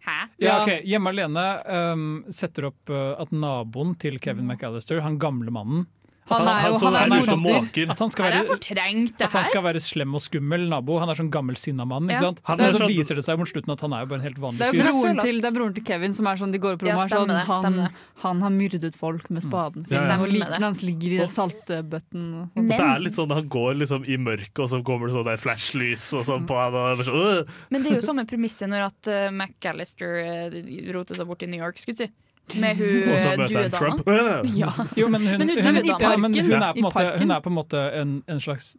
Hæ? Ja, ok, Hjemme alene um, setter opp uh, at naboen til Kevin McAllister, han gamle mannen Han er jo som han er er måker. At han skal det være, fortrengt, at han skal være slem og skummel nabo. Han er sånn gammel sinna mann. Ja. ikke sant? Han Men er så sånn- viser det seg mot slutten at han er jo bare en helt vanlig Det er, fyr. broren til, det er broren til Kevin som er sånn, de går opp på Ja, rommet og stemmer sånn, han, han har myrdet folk med spaden sin, Ja, ja. og likene hans ligger i den saltbøtten. og- Det er litt sånn Han går liksom i mørket, og så kommer det sånn der flashlys og sånn på han. Og sånn, «Åh!» men det er jo samme premisset når at uh, McAllister uh, roter seg bort i New York, skulle du si. Med hun og så uh, møter han. Trump. Ja. Jo, men hun, Men hun- hun, ja, men hun, er på en måte, hun er på en måte en, en slags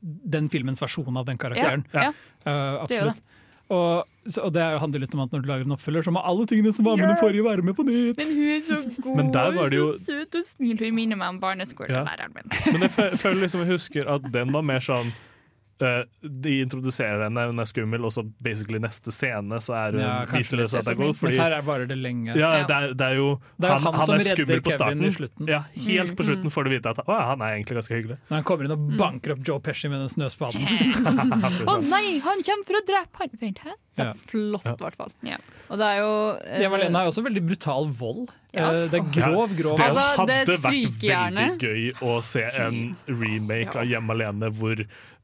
den filmens versjon av den karakteren. Ja, ja. Uh, absolutt. Og, så, og det handler litt om at når du lager en oppfølger, så må alle tingene som var med den forrige, være med på nytt. Men hun er så god Men der var det jo- så søt og snill. Hun minner meg om barneskolelæreren min. Men jeg føler liksom jeg husker at den var mer sånn eh, de introduserer henne, hun er skummel, og så basically neste scene så er hun, Ja, kanskje viser det seg at det er godt. Mens her er varer det lenge. ja, Ja. det, er, det er jo Det er han, han som er skummel på Kevin starten. i slutten. Ja, helt på slutten får du vite at å, han er egentlig ganske hyggelig. Når han kommer inn og banker opp Joe Pesci med den snøspaden. Å nei, han kommer for å drepe han! Vent, hæ? Det er flott, i Ja. hvert fall. Ja. Og det er jo uh, Eva Lena er også veldig brutal vold. Ja. Eh, Det er grov, grov Det Altså, hadde det vært veldig gøy å se en remake av Hjemme alene hvor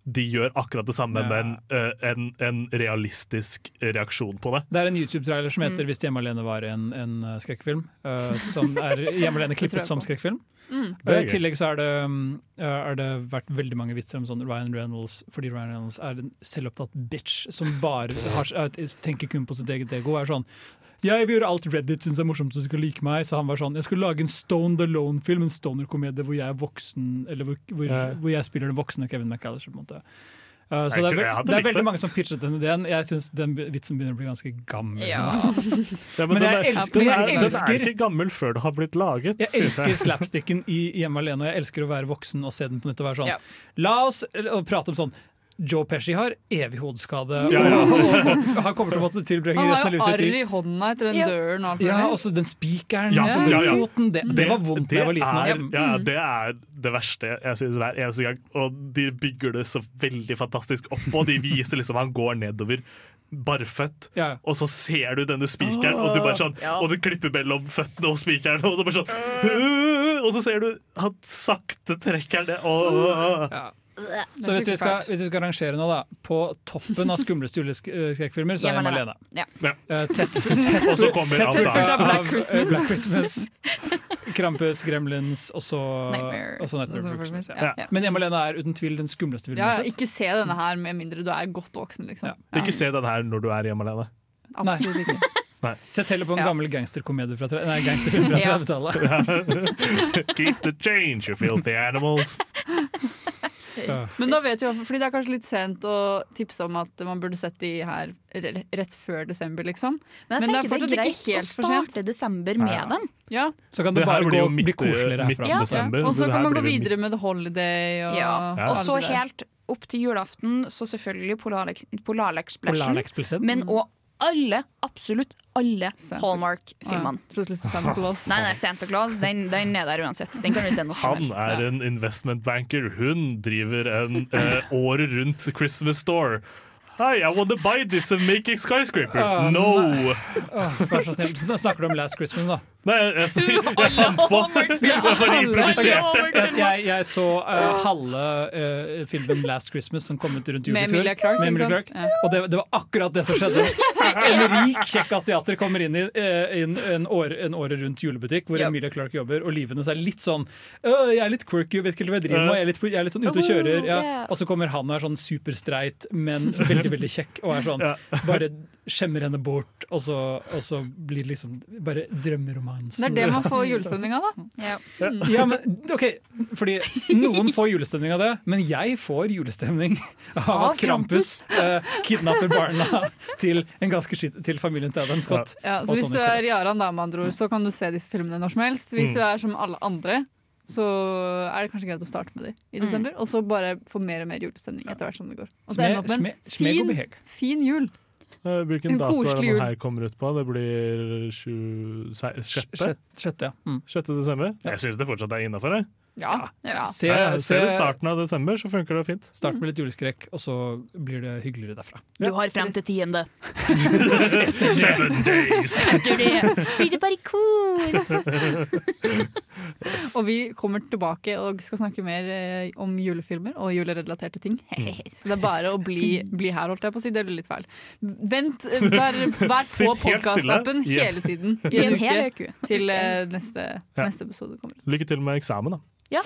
de gjør akkurat det samme, Ja. men uh, en, en realistisk reaksjon på det. Det er en YouTube-trailer som Mm. heter 'Hvis hjemme alene var en, en eh, skrekkfilm'. Uh, som er hjemme alene klippet som skrekkfilm. Mm. I tillegg så er det, eh, er det vært veldig mange vitser om sånn Ryan Reynolds, fordi Ryan Reynolds er en selvopptatt bitch som bare har, er- tenker kun på sitt eget ego. Er sånn jeg vil gjøre alt Reddit syns er morsomt, så du skal like meg. Så han var sånn Jeg skulle lage en Stoned Alone-film, en stoner-komedie hvor jeg er voksen Eller hvor, hvor, Ja. hvor jeg spiller den voksne Kevin McAllister. på en måte Uh, så det er, jeg veld, det er veldig mange som pitchet den ideen. Jeg syns den vitsen begynner å bli ganske gammel. Ja. Ja, Men men, jeg er- elsker- den, er, jeg den er ikke gammel før det har blitt laget. Jeg elsker slapsticken i Hjemme alene, og jeg elsker å være voksen og se den på nytt og være sånn Ja. La oss og prate om sånn Joe Pesci har evig hodeskade, Ja, ja. han kommer til å måtte tilbringe Han resten har av jo livet arr sitt i i hånda etter den døren og ja, også den spikeren Ja, ja, ja. foten. Det, det var vondt da jeg var liten. Er, ja, det er det verste jeg synes hver eneste gang. Og de bygger det så veldig fantastisk opp, og de viser liksom han går nedover barføtt. Ja. Og så ser du denne spikeren, og, du bare sånn, Ja. og det klipper mellom føttene og spikeren. Og, du bare sånn, og så ser du han sakte trekker det. ned. Ja. Så hvis vi, skal, hvis vi skal rangere nå, da. På toppen av skumleste juleskrekkfilmer, så er Hjemme alene. Ja. Eh, Tett, tett, Og så kommer tett alt fulgt annet. av Black eh, Christmas. Black Christmas, Krampus, Gremlins og så Nightmare. Nightmare Og så Christmas. Ja. Ja. Men Hjemme alene er uten tvil den skumleste filmen Ja, jeg har sett. ikke se denne her med mindre du er godt voksen, liksom. Ja. Ikke se denne her når du er hjemme alene. Absolutt ikke. Sett heller på en Ja. gammel gangsterkomedie fra, nei, gangsterfilm fra Ja. 30-tallet. Keep the change, you filthy animals. Men da vet vi, fordi det er kanskje litt sent å tipse om at man burde sett de her rett før desember, liksom. Men jeg Men det er tenker det er fortsatt ikke greit å helt for sent. starte desember med Ja. dem. Ja, Så kan det, Det her bare gå, midt, bli koseligere midt herfra. Ja. desember. Og så kan man gå det videre med The Holiday og Ja. Og så helt opp til julaften, så selvfølgelig Polarlex- Polarlexpressen. Polarexpressen. Men òg alle, absolutt alle Hallmark-filmene. Ja, Santa Claus. Nei, nei, Santa Claus den, den er der uansett. Den kan vi se når som Han helst. er en investmentbanker. Hun driver en eh, året rundt Christmas store. Hi, I want to buy this and make a skyscraper. Uh, no! Vær så snill. Så snakker du om Last Christmas, da. Nei, jeg, jeg, jeg fant på Jeg bare improviserte. Jeg, jeg, så uh, halve uh, filmen Last Christmas som kom ut rundt jul i Med fjor. Emilia Med Emilia sant? Og det, det var akkurat det som skjedde. En rik, kjekk asiater kommer inn i eh, inn en, år, en året rundt julebutikk hvor yep. Emilia Clarke jobber, og livene er litt sånn «Øh, Jeg er litt quirky, vet ikke hva jeg driver med, jeg er litt, jeg er litt sånn ute og kjører. Ja. Og så kommer han og er sånn superstreit, men veldig, veldig kjekk, og er sånn bare skjemmer henne bort, og så, og så blir det liksom bare drømmeromansen. Det er det man får julestemning av, da. Ja. Ja, men ok, fordi Noen får julestemning av det, men jeg får julestemning av Av at Krampus eh, kidnapper barna til, en ganske skitt, til familien til Adam Scott. Ja, så hvis Tony du er Jaran, da, med andre ord, så kan du se disse filmene når som helst. Hvis Mm. du er som alle andre, så er det kanskje greit å starte med dem i desember. Og så bare få mer og mer julestemning etter hvert som det går. Og så ende opp med en fin, fin jul. Eh, Hvilken En dato er det den jul. her kommer ut på? Det blir sju- se- sjette? Sjette, sjette, ja. Mm. 6. desember? Ja. Jeg syns det fortsatt er innafor. Ja. ja. Se, Ser se, du starten av desember, så funker det fint. start med litt juleskrekk, og så blir det hyggeligere derfra. Du har frem til tiende. Seven days! Etter det blir det bare kos. Og vi kommer tilbake og skal snakke mer eh, om julefilmer og julerelaterte ting. Så det er bare å bli, bli her, holdt jeg på å si. Det blir litt feil. Vent, eh, vær, vær på podkast-appen hele tiden I en en hel uke til eh, neste, Ja. neste episode kommer. Lykke til med eksamen, da. Ja.